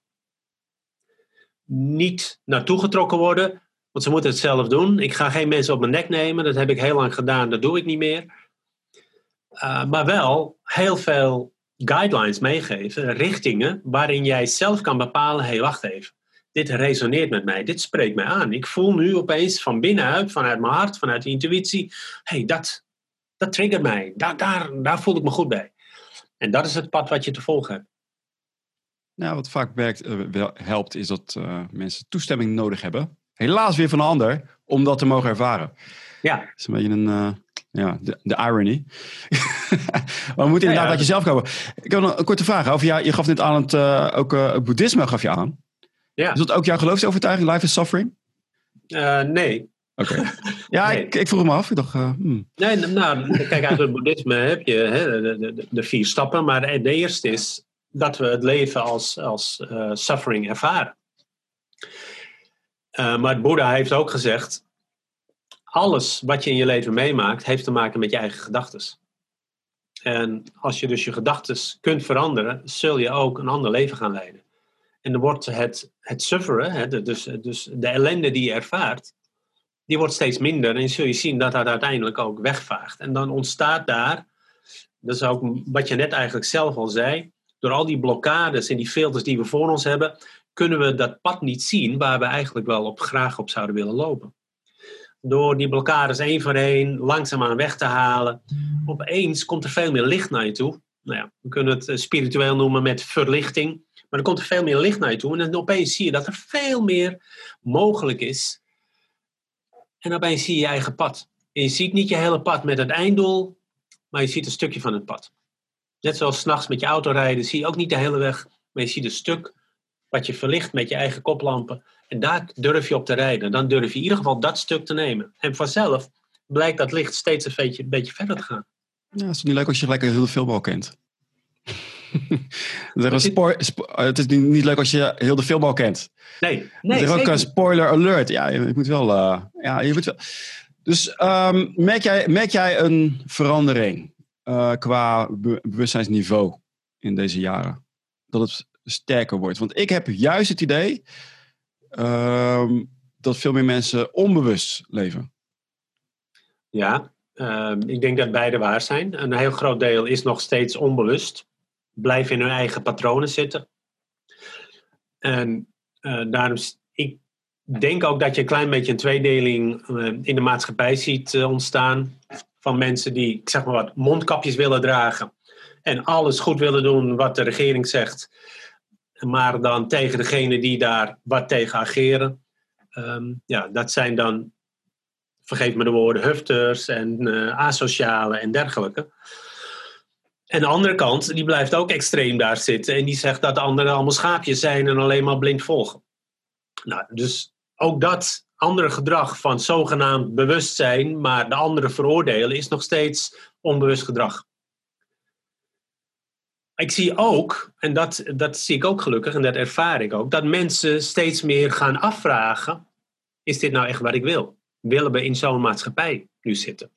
niet naartoe getrokken worden. Want ze moeten het zelf doen. Ik ga geen mensen op mijn nek nemen. Dat heb ik heel lang gedaan. Dat doe ik niet meer. Uh, maar wel heel veel guidelines meegeven, richtingen, waarin jij zelf kan bepalen: hé, hey, wacht even. Dit resoneert met mij, dit spreekt mij aan. Ik voel nu opeens van binnenuit, vanuit mijn hart, vanuit de intuïtie: hé, hey, dat, dat triggert mij. Daar, daar, daar voel ik me goed bij. En dat is het pad wat je te volgen hebt. Nou, wat vaak werkt, uh, helpt, is dat uh, mensen toestemming nodig hebben. Helaas weer van een ander, om dat te mogen ervaren. Ja. Dat is een beetje een, uh, ja, de, de irony. maar we moeten inderdaad ja, ja. uit jezelf komen. Ik heb nog een korte vraag over. Ja, je gaf net aan het, uh, ook uh, boeddhisme gaf je aan. Ja. Is dat ook jouw geloofsovertuiging, life is suffering? Uh, nee. Oké. Okay. Ja, nee. ik, ik, vroeg me af. Ik dacht, hmm. Nee, nou, kijk, uit het boeddhisme heb je hè, de, de, de, vier stappen. Maar de eerste is dat we het leven als, als suffering ervaren. maar het Boeddha heeft ook gezegd, alles wat je in je leven meemaakt, heeft te maken met je eigen gedachten. En als je dus je gedachten kunt veranderen, zul je ook een ander leven gaan leiden. En dan wordt het, het sufferen, hè, dus, dus de ellende die je ervaart, die wordt steeds minder. En zul je zien dat dat uiteindelijk ook wegvaagt. En dan ontstaat daar, dat is ook wat je net eigenlijk zelf al zei, door al die blokkades en die filters die we voor ons hebben, kunnen we dat pad niet zien waar we eigenlijk wel op, graag op zouden willen lopen door die blokkades één voor één langzaamaan weg te halen, opeens komt er veel meer licht naar je toe. Nou ja, we kunnen het eh, spiritueel noemen met verlichting. Maar er komt er veel meer licht naar je toe. En dan opeens zie je dat er veel meer mogelijk is. En opeens zie je je eigen pad. En je ziet niet je hele pad met het einddoel, maar je ziet een stukje van het pad. Net zoals s'nachts met je auto rijden, zie je ook niet de hele weg, maar je ziet een stuk wat je verlicht met je eigen koplampen. En daar durf je op te rijden. Dan durf je in ieder geval dat stuk te nemen. En vanzelf blijkt dat licht steeds een beetje, een beetje verder te gaan. Ja, het is niet leuk als je gelijk een hele film al kent. spoor, spo het is niet leuk als je heel de film al kent. Nee, nee. Er is ook een spoiler alert. Ja, je moet wel. Uh, ja, je moet wel. Dus um, merk, jij, merk jij een verandering uh, qua be bewustzijnsniveau in deze jaren? Dat het sterker wordt? Want ik heb juist het idee dat veel meer mensen onbewust leven. Ja, uh, ik denk dat beide waar zijn. Een heel groot deel is nog steeds onbewust. Blijven in hun eigen patronen zitten. En uh, daarom, ik denk ook dat je een klein beetje een tweedeling uh, in de maatschappij ziet uh, ontstaan. Van mensen die, zeg maar wat, mondkapjes willen dragen. En alles goed willen doen wat de regering zegt maar dan tegen degene die daar wat tegen ageren. Um, ja, dat zijn dan, vergeet me de woorden, hufters en uh, asociale en dergelijke. En de andere kant, die blijft ook extreem daar zitten en die zegt dat de anderen allemaal schaapjes zijn en alleen maar blind volgen. Nou, dus ook dat andere gedrag van zogenaamd bewustzijn, maar de anderen veroordelen, is nog steeds onbewust gedrag ik zie ook, en dat, dat zie ik ook gelukkig en dat ervaar ik ook, dat mensen steeds meer gaan afvragen: is dit nou echt wat ik wil? Willen we in zo'n maatschappij nu zitten?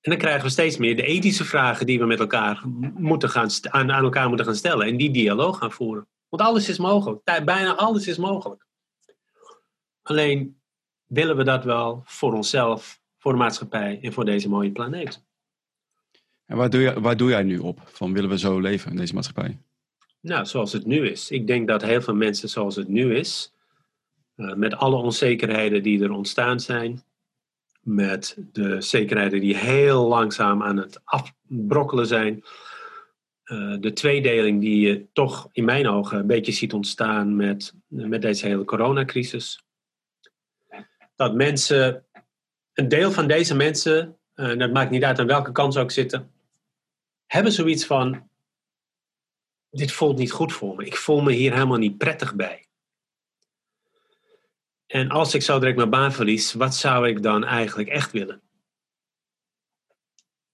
En dan krijgen we steeds meer de ethische vragen die we met elkaar moeten gaan aan, aan elkaar moeten gaan stellen en die dialoog gaan voeren. Want alles is mogelijk. Bijna alles is mogelijk. Alleen willen we dat wel voor onszelf, voor de maatschappij en voor deze mooie planeet. En waar doe, je, doe jij nu op? Van willen we zo leven in deze maatschappij? Nou, zoals het nu is. Ik denk dat heel veel mensen zoals het nu is, uh, met alle onzekerheden die er ontstaan zijn, met de zekerheden die heel langzaam aan het afbrokkelen zijn, uh, de tweedeling die je toch in mijn ogen een beetje ziet ontstaan met, met deze hele coronacrisis. Dat mensen, een deel van deze mensen, en uh, dat maakt niet uit aan welke kant ze ook zitten, hebben zoiets van: dit voelt niet goed voor me. Ik voel me hier helemaal niet prettig bij. En als ik zo direct mijn baan verlies, wat zou ik dan eigenlijk echt willen?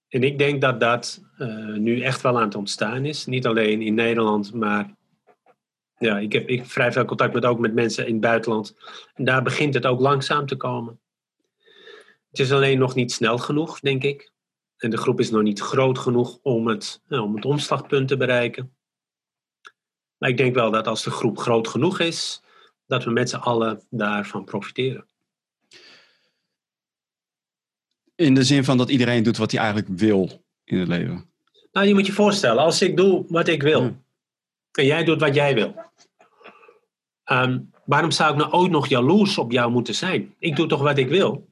En ik denk dat dat uh, nu echt wel aan het ontstaan is. Niet alleen in Nederland, maar ja, ik heb ik vrij veel contact met ook met mensen in het buitenland. En daar begint het ook langzaam te komen. Het is alleen nog niet snel genoeg, denk ik. En de groep is nog niet groot genoeg om het, nou, om het omslagpunt te bereiken. Maar ik denk wel dat als de groep groot genoeg is, dat we met z'n allen daarvan profiteren. In de zin van dat iedereen doet wat hij eigenlijk wil in het leven. Nou, je moet je voorstellen, als ik doe wat ik wil en jij doet wat jij wil, ehm, waarom zou ik nou ooit nog jaloers op jou moeten zijn? Ik doe toch wat ik wil?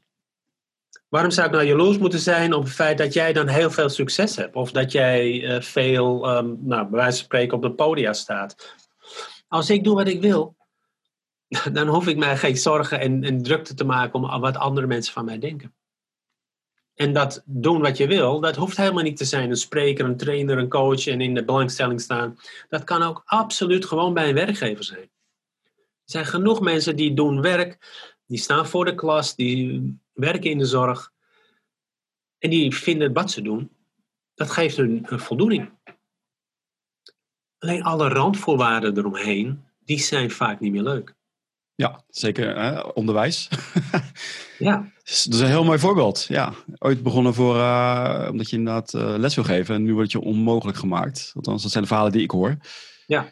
Waarom zou ik nou jaloers moeten zijn op het feit dat jij dan heel veel succes hebt? Of dat jij uh, veel, um, nou, bij wijze van spreken, op de podia staat? Als ik doe wat ik wil, dan hoef ik mij geen zorgen en, en drukte te maken om wat andere mensen van mij denken. En dat doen wat je wil, dat hoeft helemaal niet te zijn een spreker, een trainer, een coach en in de belangstelling staan. Dat kan ook absoluut gewoon bij een werkgever zijn. Er zijn genoeg mensen die doen werk, die staan voor de klas, die werken in de zorg. En die vinden wat ze doen, dat geeft hun een voldoening. Alleen alle randvoorwaarden eromheen, die zijn vaak niet meer leuk. Ja, zeker hè? onderwijs. ja. Dat is een heel mooi voorbeeld. Ja, ooit begonnen voor, uh, omdat je inderdaad uh, les wil geven. En nu wordt je onmogelijk gemaakt. Althans, dat zijn de verhalen die ik hoor. Ja.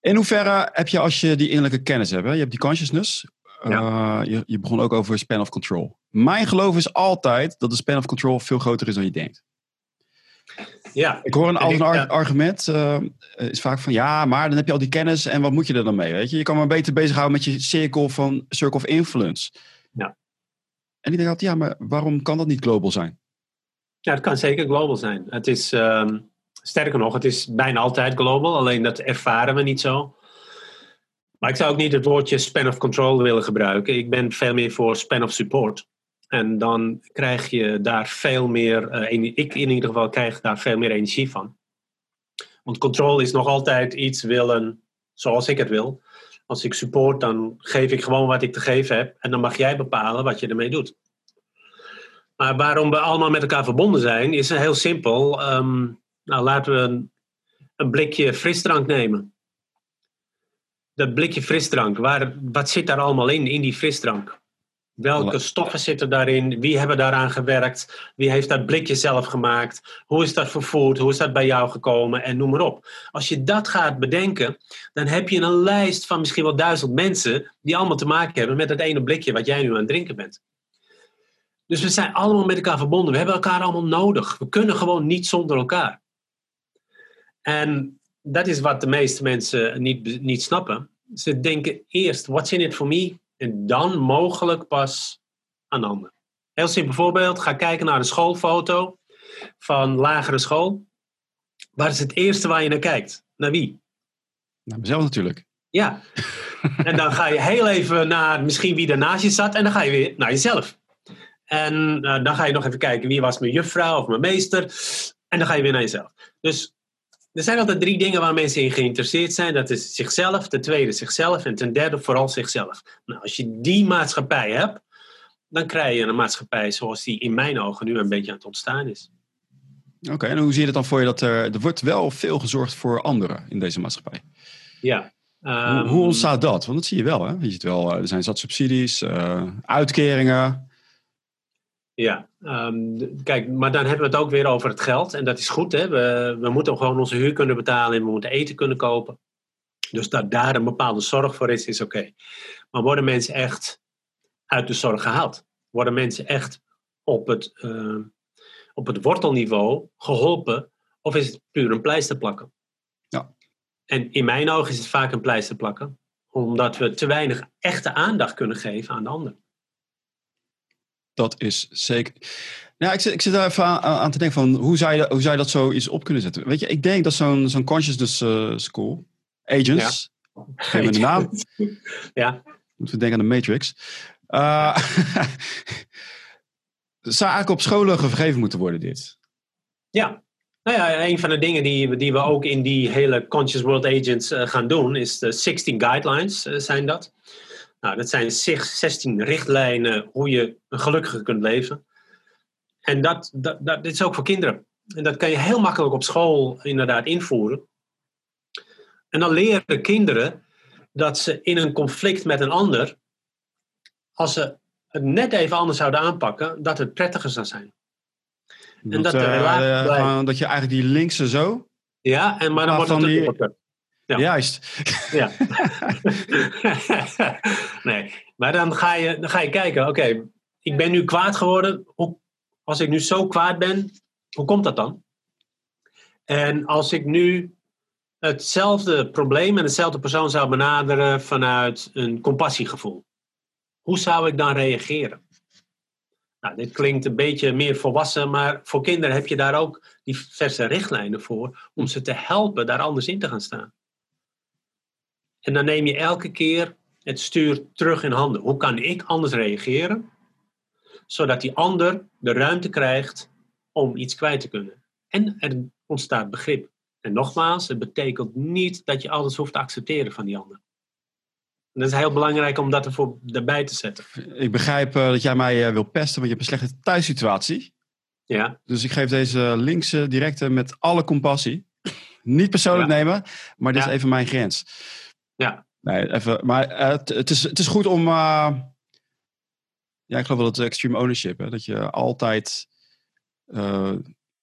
In hoeverre heb je als je die innerlijke kennis hebt? Hè? Je hebt die consciousness. Ja. Uh, je, je begon ook over span of control. Mijn geloof is altijd dat de span of control veel groter is dan je denkt. Ja. Ik hoor een ander argument. Uh, is vaak van ja, maar dan heb je al die kennis en wat moet je er dan mee? Weet je? je kan maar beter bezighouden met je cirkel van circle of influence. Ja. En ik denk altijd, ja, maar waarom kan dat niet global zijn? Ja, het kan zeker global zijn. Het is, um, sterker nog, het is bijna altijd global, alleen dat ervaren we niet zo. Maar ik zou ook niet het woordje span of control willen gebruiken. Ik ben veel meer voor span of support. En dan krijg je daar veel meer, uh, ik in ieder geval krijg daar veel meer energie van. Want control is nog altijd iets willen zoals ik het wil. Als ik support, dan geef ik gewoon wat ik te geven heb. En dan mag jij bepalen wat je ermee doet. Maar waarom we allemaal met elkaar verbonden zijn, is heel simpel. Um, nou, laten we een, blikje frisdrank nemen. Dat blikje frisdrank, waar, wat zit daar allemaal in, in die frisdrank? Welke stoffen zitten daarin? Wie hebben daaraan gewerkt? Wie heeft dat blikje zelf gemaakt? Hoe is dat vervoerd? Hoe is dat bij jou gekomen? En noem maar op. Als je dat gaat bedenken, dan heb je een lijst van misschien wel duizend mensen die allemaal te maken hebben met dat ene blikje wat jij nu aan het drinken bent. Dus we zijn allemaal met elkaar verbonden. We hebben elkaar allemaal nodig. We kunnen gewoon niet zonder elkaar. En dat is wat de meeste mensen niet, niet snappen. Ze denken eerst, what's in it for me? En dan mogelijk pas aan anderen. Heel simpel voorbeeld. Ga kijken naar een schoolfoto van lagere school. Waar is het eerste waar je naar kijkt? Naar wie? Naar mezelf natuurlijk. Ja. en dan ga je heel even naar misschien wie naast je zat. En dan ga je weer naar jezelf. En uh, dan ga je nog even kijken wie was mijn juffrouw of mijn meester. En dan ga je weer naar jezelf. Dus er zijn altijd drie dingen waar mensen in geïnteresseerd zijn. Dat is zichzelf, ten tweede zichzelf en ten derde vooral zichzelf. Nou, als je die maatschappij hebt, dan krijg je een maatschappij zoals die in mijn ogen nu een beetje aan het ontstaan is. Oké, en hoe zie je het dan voor je dat er, er wordt wel veel gezorgd voor anderen in deze maatschappij? Ja. Um, hoe, hoe, ontstaat dat? Want dat zie je wel, hè? Je ziet wel, er zijn zat subsidies, uh, uitkeringen. Ja, um, kijk, maar dan hebben we het ook weer over het geld. En dat is goed, hè? We, we moeten gewoon onze huur kunnen betalen en we moeten eten kunnen kopen. Dus dat daar een bepaalde zorg voor is, is oké. Okay. Maar worden mensen echt uit de zorg gehaald? Worden mensen echt op het, uh, op het wortelniveau geholpen? Of is het puur een pleister plakken? Ja. En in mijn ogen is het vaak een pleister plakken. Omdat we te weinig echte aandacht kunnen geven aan de ander. Dat is zeker. Nou, ik zit, ik zit daar even aan, aan te denken van hoe zou, je, hoe zou je dat zo iets op kunnen zetten? Weet je, ik denk dat zo'n zo'n consciousness uh, school, agents, ja. geef me de naam. ja. Moeten we denken aan de Matrix. Uh, zou eigenlijk op scholen gegeven moeten worden, dit? Ja. Nou ja, een van de dingen die, die we ook in die hele Conscious World Agents uh, gaan doen, is de 16 guidelines uh, zijn dat. Nou, dat zijn 16 richtlijnen hoe je een gelukkiger kunt leven. En dat, dat, dat dit is ook voor kinderen. En dat kan je heel makkelijk op school inderdaad invoeren. En dan leren kinderen dat ze in een conflict met een ander, als ze het net even anders zouden aanpakken, dat het prettiger zou zijn. Dat, en dat, de uh, dat je eigenlijk die linkse zo. Ja, en maar dan wordt het die... Ja. Juist. Ja. nee, maar dan ga je, dan ga je kijken, oké, ik ben nu kwaad geworden. Hoe, als ik nu zo kwaad ben, hoe komt dat dan? En als ik nu hetzelfde probleem en dezelfde persoon zou benaderen vanuit een compassiegevoel, hoe zou ik dan reageren? Nou, dit klinkt een beetje meer volwassen, maar voor kinderen heb je daar ook diverse richtlijnen voor om ze te helpen daar anders in te gaan staan. En dan neem je elke keer het stuur terug in handen. Hoe kan ik anders reageren? Zodat die ander de ruimte krijgt om iets kwijt te kunnen. En er ontstaat begrip. En nogmaals, het betekent niet dat je alles hoeft te accepteren van die ander. En dat is heel belangrijk om dat ervoor, erbij te zetten. Ik begrijp uh, dat jij mij uh, wil pesten, want je hebt een slechte thuissituatie. Ja. Dus ik geef deze linkse directe met alle compassie. Niet persoonlijk nemen, maar dit is even mijn grens. Ja. Nee, even, maar uh, het, is, het is goed om. Uh, ja, ik geloof wel dat extreme ownership. Hè, dat je altijd. Uh,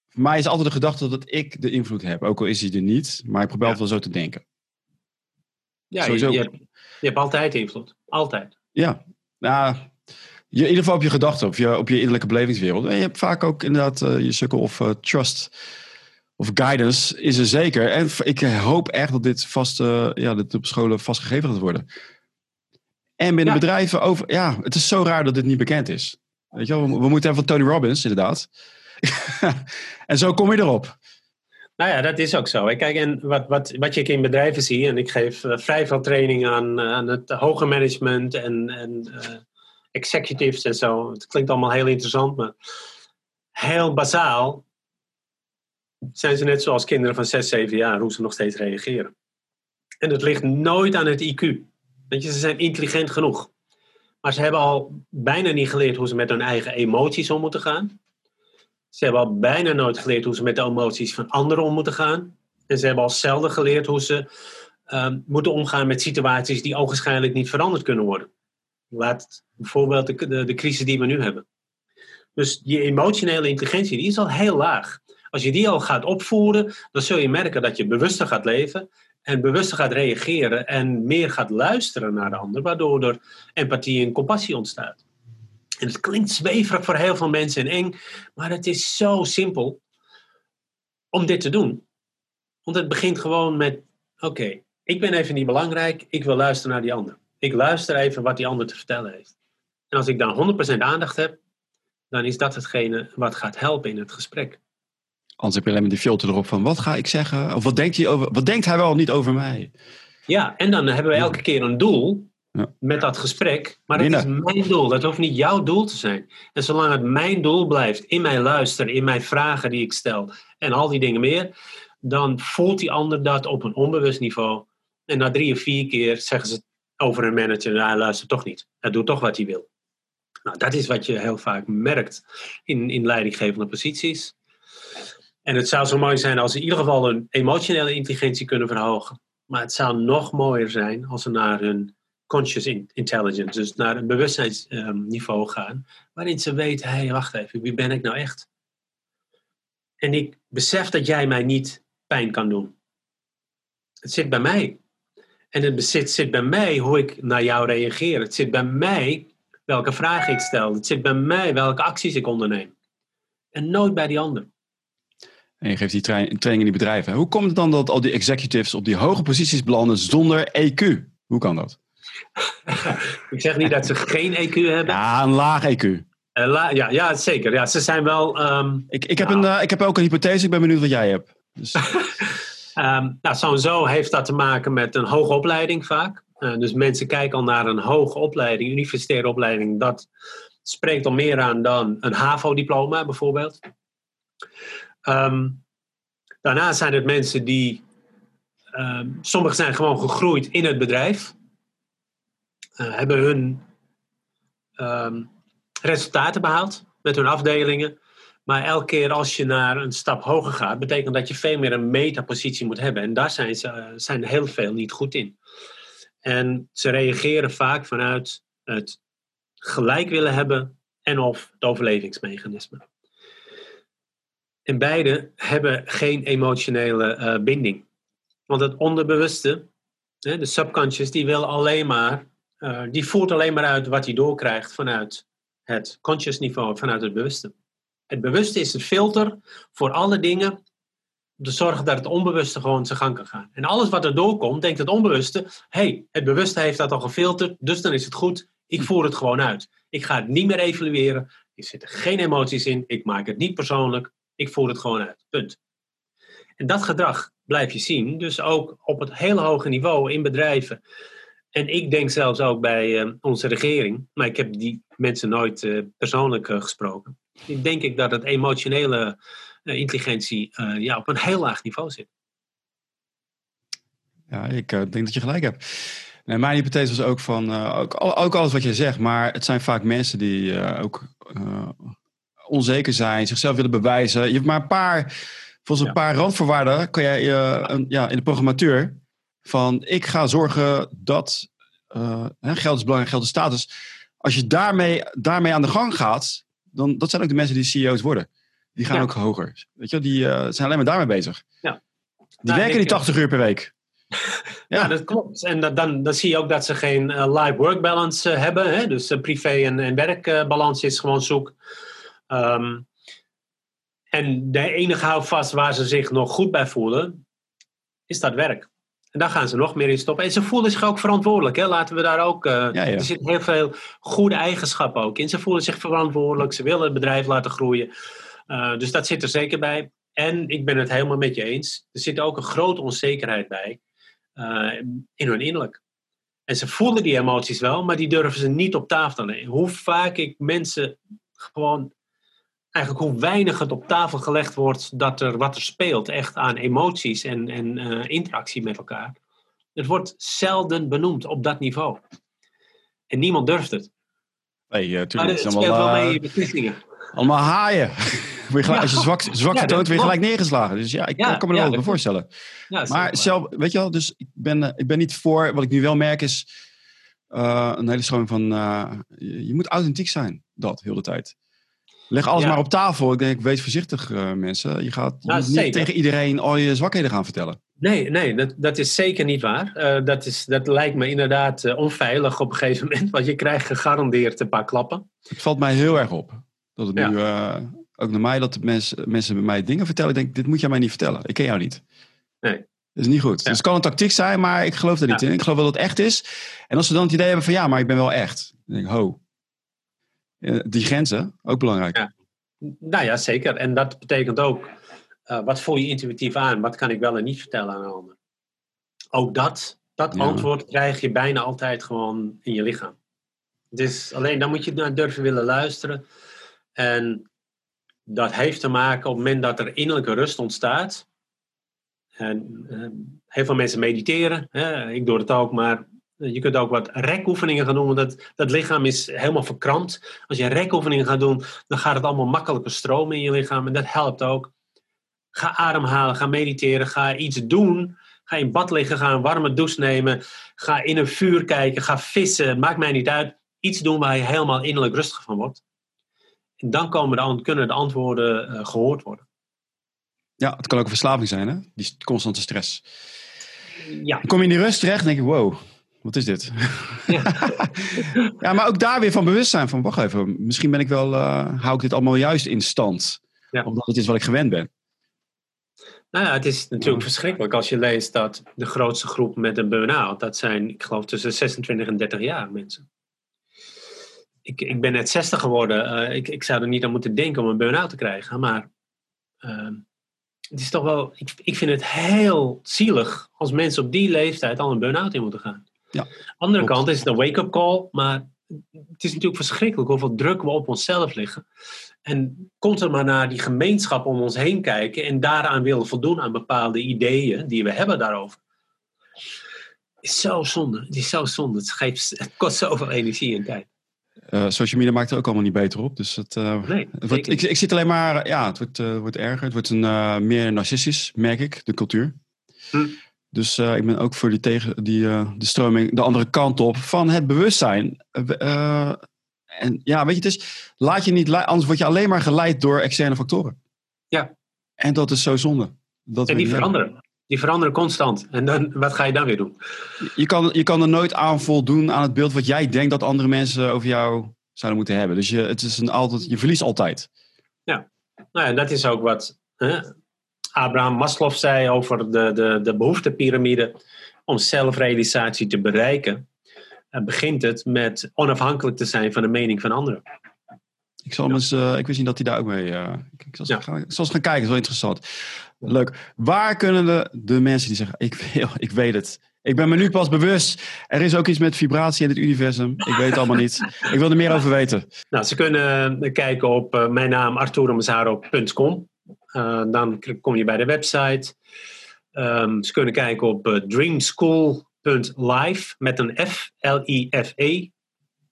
voor mij is altijd de gedachte dat ik de invloed heb. Ook al is hij er niet. Maar ik probeer ja. wel zo te denken. Ja, je, je, hebt, je hebt altijd invloed. Altijd. Ja. Nou, je, in ieder geval op je gedachten. Op je, op je innerlijke belevingswereld. En je hebt vaak ook inderdaad je sukkel of trust of guidance is er zeker. En ik hoop echt dat dit vast, uh, ja, dat op scholen vastgegeven gaat worden. En binnen ja. bedrijven over. Ja, het is zo raar dat dit niet bekend is. Weet je wel, we, we moeten even van Tony Robbins, inderdaad. en zo kom je erop. Nou ja, dat is ook zo. Kijk, en wat, wat, wat ik in bedrijven zie, en ik geef uh, vrij veel training aan, aan het hoger management en, en uh, executives en zo. Het klinkt allemaal heel interessant, maar heel bazaal zijn ze net zoals kinderen van 6, 7 jaar, hoe ze nog steeds reageren. En het ligt nooit aan het IQ. Weet je, ze zijn intelligent genoeg. Maar ze hebben al bijna niet geleerd hoe ze met hun eigen emoties om moeten gaan. Ze hebben al bijna nooit geleerd hoe ze met de emoties van anderen om moeten gaan. En ze hebben al zelden geleerd hoe ze um, moeten omgaan met situaties die ogenschijnlijk niet veranderd kunnen worden. Laat bijvoorbeeld de, de, de crisis die we nu hebben. Dus die emotionele intelligentie die is al heel laag. Als je die al gaat opvoeren, dan zul je merken dat je bewuster gaat leven en bewuster gaat reageren en meer gaat luisteren naar de ander, waardoor er empathie en compassie ontstaat. En het klinkt zweverig voor heel veel mensen en eng, maar het is zo simpel om dit te doen. Want het begint gewoon met: oké, ik ben even niet belangrijk, ik wil luisteren naar die ander. Ik luister even wat die ander te vertellen heeft. En als ik dan 100% aandacht heb, dan is dat hetgene wat gaat helpen in het gesprek. Anders heb je alleen maar die filter erop van wat ga ik zeggen? Of wat denkt hij, over, wat denkt hij wel niet over mij? Ja, en dan hebben we elke keer een doel ja. met dat gesprek. Maar dat is mijn doel. Dat hoeft niet jouw doel te zijn. En zolang het mijn doel blijft, in mijn luisteren, in mijn vragen die ik stel en al die dingen meer, dan voelt die ander dat op een onbewust niveau. En na drie of vier keer zeggen ze over een manager, nou, hij luistert toch niet. Hij doet toch wat hij wil. Nou, dat is wat je heel vaak merkt in, in leidinggevende posities. En het zou zo mooi zijn als ze in ieder geval hun emotionele intelligentie kunnen verhogen. Maar het zou nog mooier zijn als ze naar hun conscious intelligence, dus naar een bewustzijnsniveau gaan, waarin ze weten, hé, hey, wacht even, wie ben ik nou echt? En ik besef dat jij mij niet pijn kan doen. Het zit bij mij. En het zit bij mij hoe ik naar jou reageer. Het zit bij mij welke vragen ik stel. Het zit bij mij welke acties ik onderneem. En nooit bij die ander. En je geeft die training in die bedrijven. Hoe komt het dan dat al die executives op die hoge posities belanden zonder EQ? Hoe kan dat? ik zeg niet dat ze geen EQ hebben. Ja, een laag EQ. Uh, ja, ja, zeker. Ja, ze zijn wel. Um, ik, ik, heb een, uh, ik heb ook een hypothese. Ik ben benieuwd wat jij hebt. Dus. um, nou, sowieso heeft dat te maken met een hoge opleiding vaak. Uh, dus mensen kijken al naar een hoge opleiding, universitaire opleiding. Dat spreekt al meer aan dan een HAVO-diploma bijvoorbeeld. Um, daarna zijn het mensen die. Um, sommigen zijn gewoon gegroeid in het bedrijf. Uh, hebben hun um, resultaten behaald met hun afdelingen. Maar elke keer als je naar een stap hoger gaat, betekent dat je veel meer een metapositie moet hebben. En daar zijn ze uh, zijn heel veel niet goed in. En ze reageren vaak vanuit het gelijk willen hebben en of het overlevingsmechanisme. En beide hebben geen emotionele uh, binding. Want het onderbewuste, hè, de subconscious, die wil alleen maar, uh, die voert alleen maar uit wat hij doorkrijgt vanuit het conscious niveau, vanuit het bewuste. Het bewuste is het filter voor alle dingen om te zorgen dat het onbewuste gewoon zijn gang kan gaan. En alles wat er doorkomt, denkt het onbewuste, hey, het bewuste heeft dat al gefilterd, dus dan is het goed, ik voer het gewoon uit. Ik ga het niet meer evalueren, er zitten geen emoties in, ik maak het niet persoonlijk, ik voer het gewoon uit. Punt. En dat gedrag blijf je zien, dus ook op het hele hoge niveau in bedrijven. En ik denk zelfs ook bij uh, onze regering, maar ik heb die mensen nooit uh, persoonlijk uh, gesproken. Ik denk ik dat het emotionele intelligentie ja, op een heel laag niveau zit. Ja, ik denk dat je gelijk hebt. Mijn hypothese was ook van, ook, ook, alles wat je zegt, maar het zijn vaak mensen die ook onzeker zijn, zichzelf willen bewijzen. Je hebt maar een paar, volgens een paar randvoorwaarden kan jij uh, ja, in de programmatuur van ik ga zorgen dat uh, geld is belangrijk, geld is status. Als je daarmee, daarmee aan de gang gaat, dan dat zijn ook de mensen die CEO's worden. Die gaan ja. ook hoger. Weet je, die uh, zijn alleen maar daarmee bezig. Ja. Die nou, werken die 80 uur per week. ja. ja, dat klopt. En dat, dan, dan zie je ook dat ze geen uh, life-work balance hebben. Hè? Dus privé- en, en werkbalans is gewoon zoek. Um, en de enige houvast waar ze zich nog goed bij voelen, is dat werk. En daar gaan ze nog meer in stoppen. En ze voelen zich ook verantwoordelijk. Hè? Laten we daar ook. Uh, ja, ja. Er zitten heel veel goede eigenschappen ook in. Ze voelen zich verantwoordelijk. Ze willen het bedrijf laten groeien. Uh, dus dat zit er zeker bij. En ik ben het helemaal met je eens. Er zit ook een grote onzekerheid bij. Uh, in hun innerlijk. En ze voelen die emoties wel, maar die durven ze niet op tafel te leggen. Hoe vaak ik mensen gewoon eigenlijk hoe weinig het op tafel gelegd wordt dat er wat er speelt, echt aan emoties en, en uh, interactie met elkaar. Het wordt zelden benoemd op dat niveau. En niemand durft het. Nee, uh, maar het speelt allemaal, wel mee in beslissingen. Allemaal haaien. ja. Als je zwak, zwak vertoont, ja, weer gelijk neergeslagen. Dus ja, ik ja, kan me er wel voorstellen. maar zelf, weet je wel, dus ik ben, ik ben niet voor, wat ik nu wel merk is een hele stroming van, je, je moet authentiek zijn, dat, heel de tijd. Leg alles ja. maar op tafel. Ik denk, wees voorzichtig uh, mensen. Je gaat nou, niet zeker. tegen iedereen al je zwakheden gaan vertellen. Nee, nee dat, dat is zeker niet waar. Uh, dat, is, dat lijkt me inderdaad uh, onveilig op een gegeven moment. Want je krijgt gegarandeerd een paar klappen. Het valt mij heel erg op. Dat het ja. nu, ook naar mij, dat de mensen, mensen bij mij dingen vertellen. Ik denk, dit moet jij mij niet vertellen. Ik ken jou niet. Nee. Dat is niet goed. Ja. Dus het kan een tactiek zijn, maar ik geloof er niet in. Ik geloof wel dat het echt is. En als ze dan het idee hebben van, ja, maar ik ben wel echt. Dan denk ik, ho, die grenzen, ook belangrijk. Ja. Nou ja, zeker. En dat betekent ook, uh, wat voel je intuïtief aan? Wat kan ik wel en niet vertellen aan een ander? Ook dat, dat ja. antwoord krijg je bijna altijd gewoon in je lichaam. Dus alleen dan moet je naar durven willen luisteren. En dat heeft te maken op het moment dat er innerlijke rust ontstaat. En uh, heel veel mensen mediteren. Hè? Ik doe het ook, maar je kunt ook wat rekoefeningen gaan doen, want dat, dat lichaam is helemaal verkrampt. Als je rekoefeningen gaat doen, dan gaat het allemaal makkelijker stromen in je lichaam en dat helpt ook. Ga ademhalen, ga mediteren, ga iets doen. Ga in bad liggen, ga een warme douche nemen. Ga in een vuur kijken, ga vissen, maakt mij niet uit. Iets doen waar je helemaal innerlijk rustig van wordt. En dan komen de, kunnen de antwoorden uh, gehoord worden. Ja, het kan ook een verslaving zijn, hè? Die constante stress. Ja. Dan kom je in die rust terecht en denk je, wow, wat is dit? Ja. ja, maar ook daar weer van bewustzijn van, wacht even, misschien ben ik wel, uh, hou ik dit allemaal juist in stand. Ja. Omdat het is wat ik gewend ben. Nou ja, het is natuurlijk ja. verschrikkelijk als je leest dat de grootste groep met een burn-out, dat zijn, ik geloof, tussen 26 en 30 jaar mensen. ik, ik ben net 60 geworden. ik, ik zou er niet aan moeten denken om een burn-out te krijgen. Maar ehm, het is toch wel, ik, ik vind het heel zielig als mensen op die leeftijd al een burn-out in moeten gaan. Ja, Andere kant is het een wake-up call, maar het is natuurlijk verschrikkelijk hoeveel druk we op onszelf liggen. En constant maar naar die gemeenschap om ons heen kijken en daaraan willen voldoen aan bepaalde ideeën die we hebben daarover. Is zo zonde. Het is zo zonde. Het, geeft, het kost zoveel energie en tijd. Uh, social media maakt er ook allemaal niet beter op. Dus het, uh, nee, het wordt, ik, ik zit alleen maar, ja, het wordt, uh, wordt erger. Het wordt een, meer narcistisch, merk ik, de cultuur. Hm. Dus ik ben ook voor die, tegen, die de stroming de andere kant op van het bewustzijn. en ja, weet je, het is, laat je niet, anders word je alleen maar geleid door externe factoren. Ja. En dat is zo zonde. Dat en die veranderen. Die veranderen constant. En dan, wat ga je dan weer doen? Je kan, je kan er nooit aan voldoen aan het beeld wat jij denkt dat andere mensen over jou zouden moeten hebben. Dus je, het is een altijd, je verliest altijd. Ja, nou ja, dat is ook wat hè, Abraham Maslow zei over de, de, de behoeftepiramide. Om zelfrealisatie te bereiken, uh, begint het met onafhankelijk te zijn van de mening van anderen. Ik, zal eens, uh, ik wist niet dat hij daar ook mee. Uh, ik, ik, zal ja. gaan, ik zal eens gaan kijken, dat is wel interessant. Leuk. Waar kunnen de, de mensen die zeggen: ik, ik weet het. Ik ben me nu pas bewust. Er is ook iets met vibratie in het universum. Ik weet het allemaal niet. Ik wil er meer over weten. Nou, ze kunnen eh, kijken op uh, mijn naam arturomazaro.com. Uh, dan kom je bij de website. Um, ze kunnen kijken op uh, dreamschool.live met een F, L-I-F-E.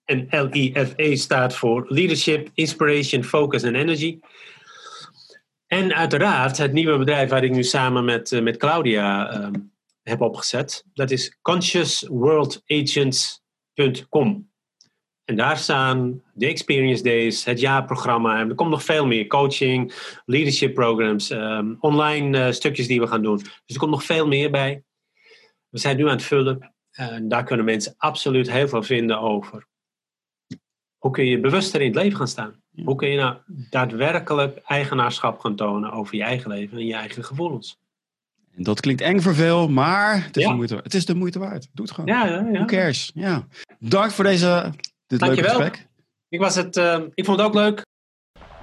En L-I-F-E staat voor Leadership, Inspiration, Focus en Energy. En uiteraard het nieuwe bedrijf waar ik nu samen met, uh, met Claudia uh, heb opgezet. Dat is consciousworldagents.com. En daar staan de Experience Days, het jaarprogramma. En er komt nog veel meer coaching, leadership programs, um, online uh, stukjes die we gaan doen. Dus er komt nog veel meer bij. We zijn nu aan het vullen. En daar kunnen mensen absoluut heel veel vinden over hoe kun je bewuster in het leven gaan staan? Hoe kun je nou daadwerkelijk eigenaarschap gaan tonen over je eigen leven en je eigen gevoelens? En dat klinkt eng voor veel, maar het is, de, moeite, het is de moeite waard. Doe het gewoon. Ja, ja, ja. Who cares? Ja. Dank voor deze, dit leuke gesprek. Ik, was het, uh, ik vond het ook leuk.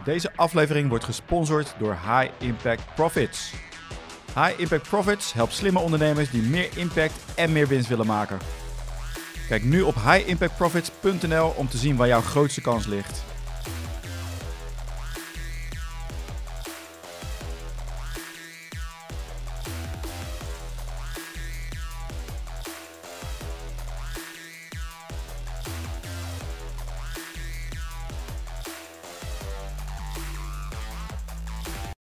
Deze aflevering wordt gesponsord door High Impact Profits. High Impact Profits helpt slimme ondernemers die meer impact en meer winst willen maken. Kijk nu op highimpactprofits.nl om te zien waar jouw grootste kans ligt.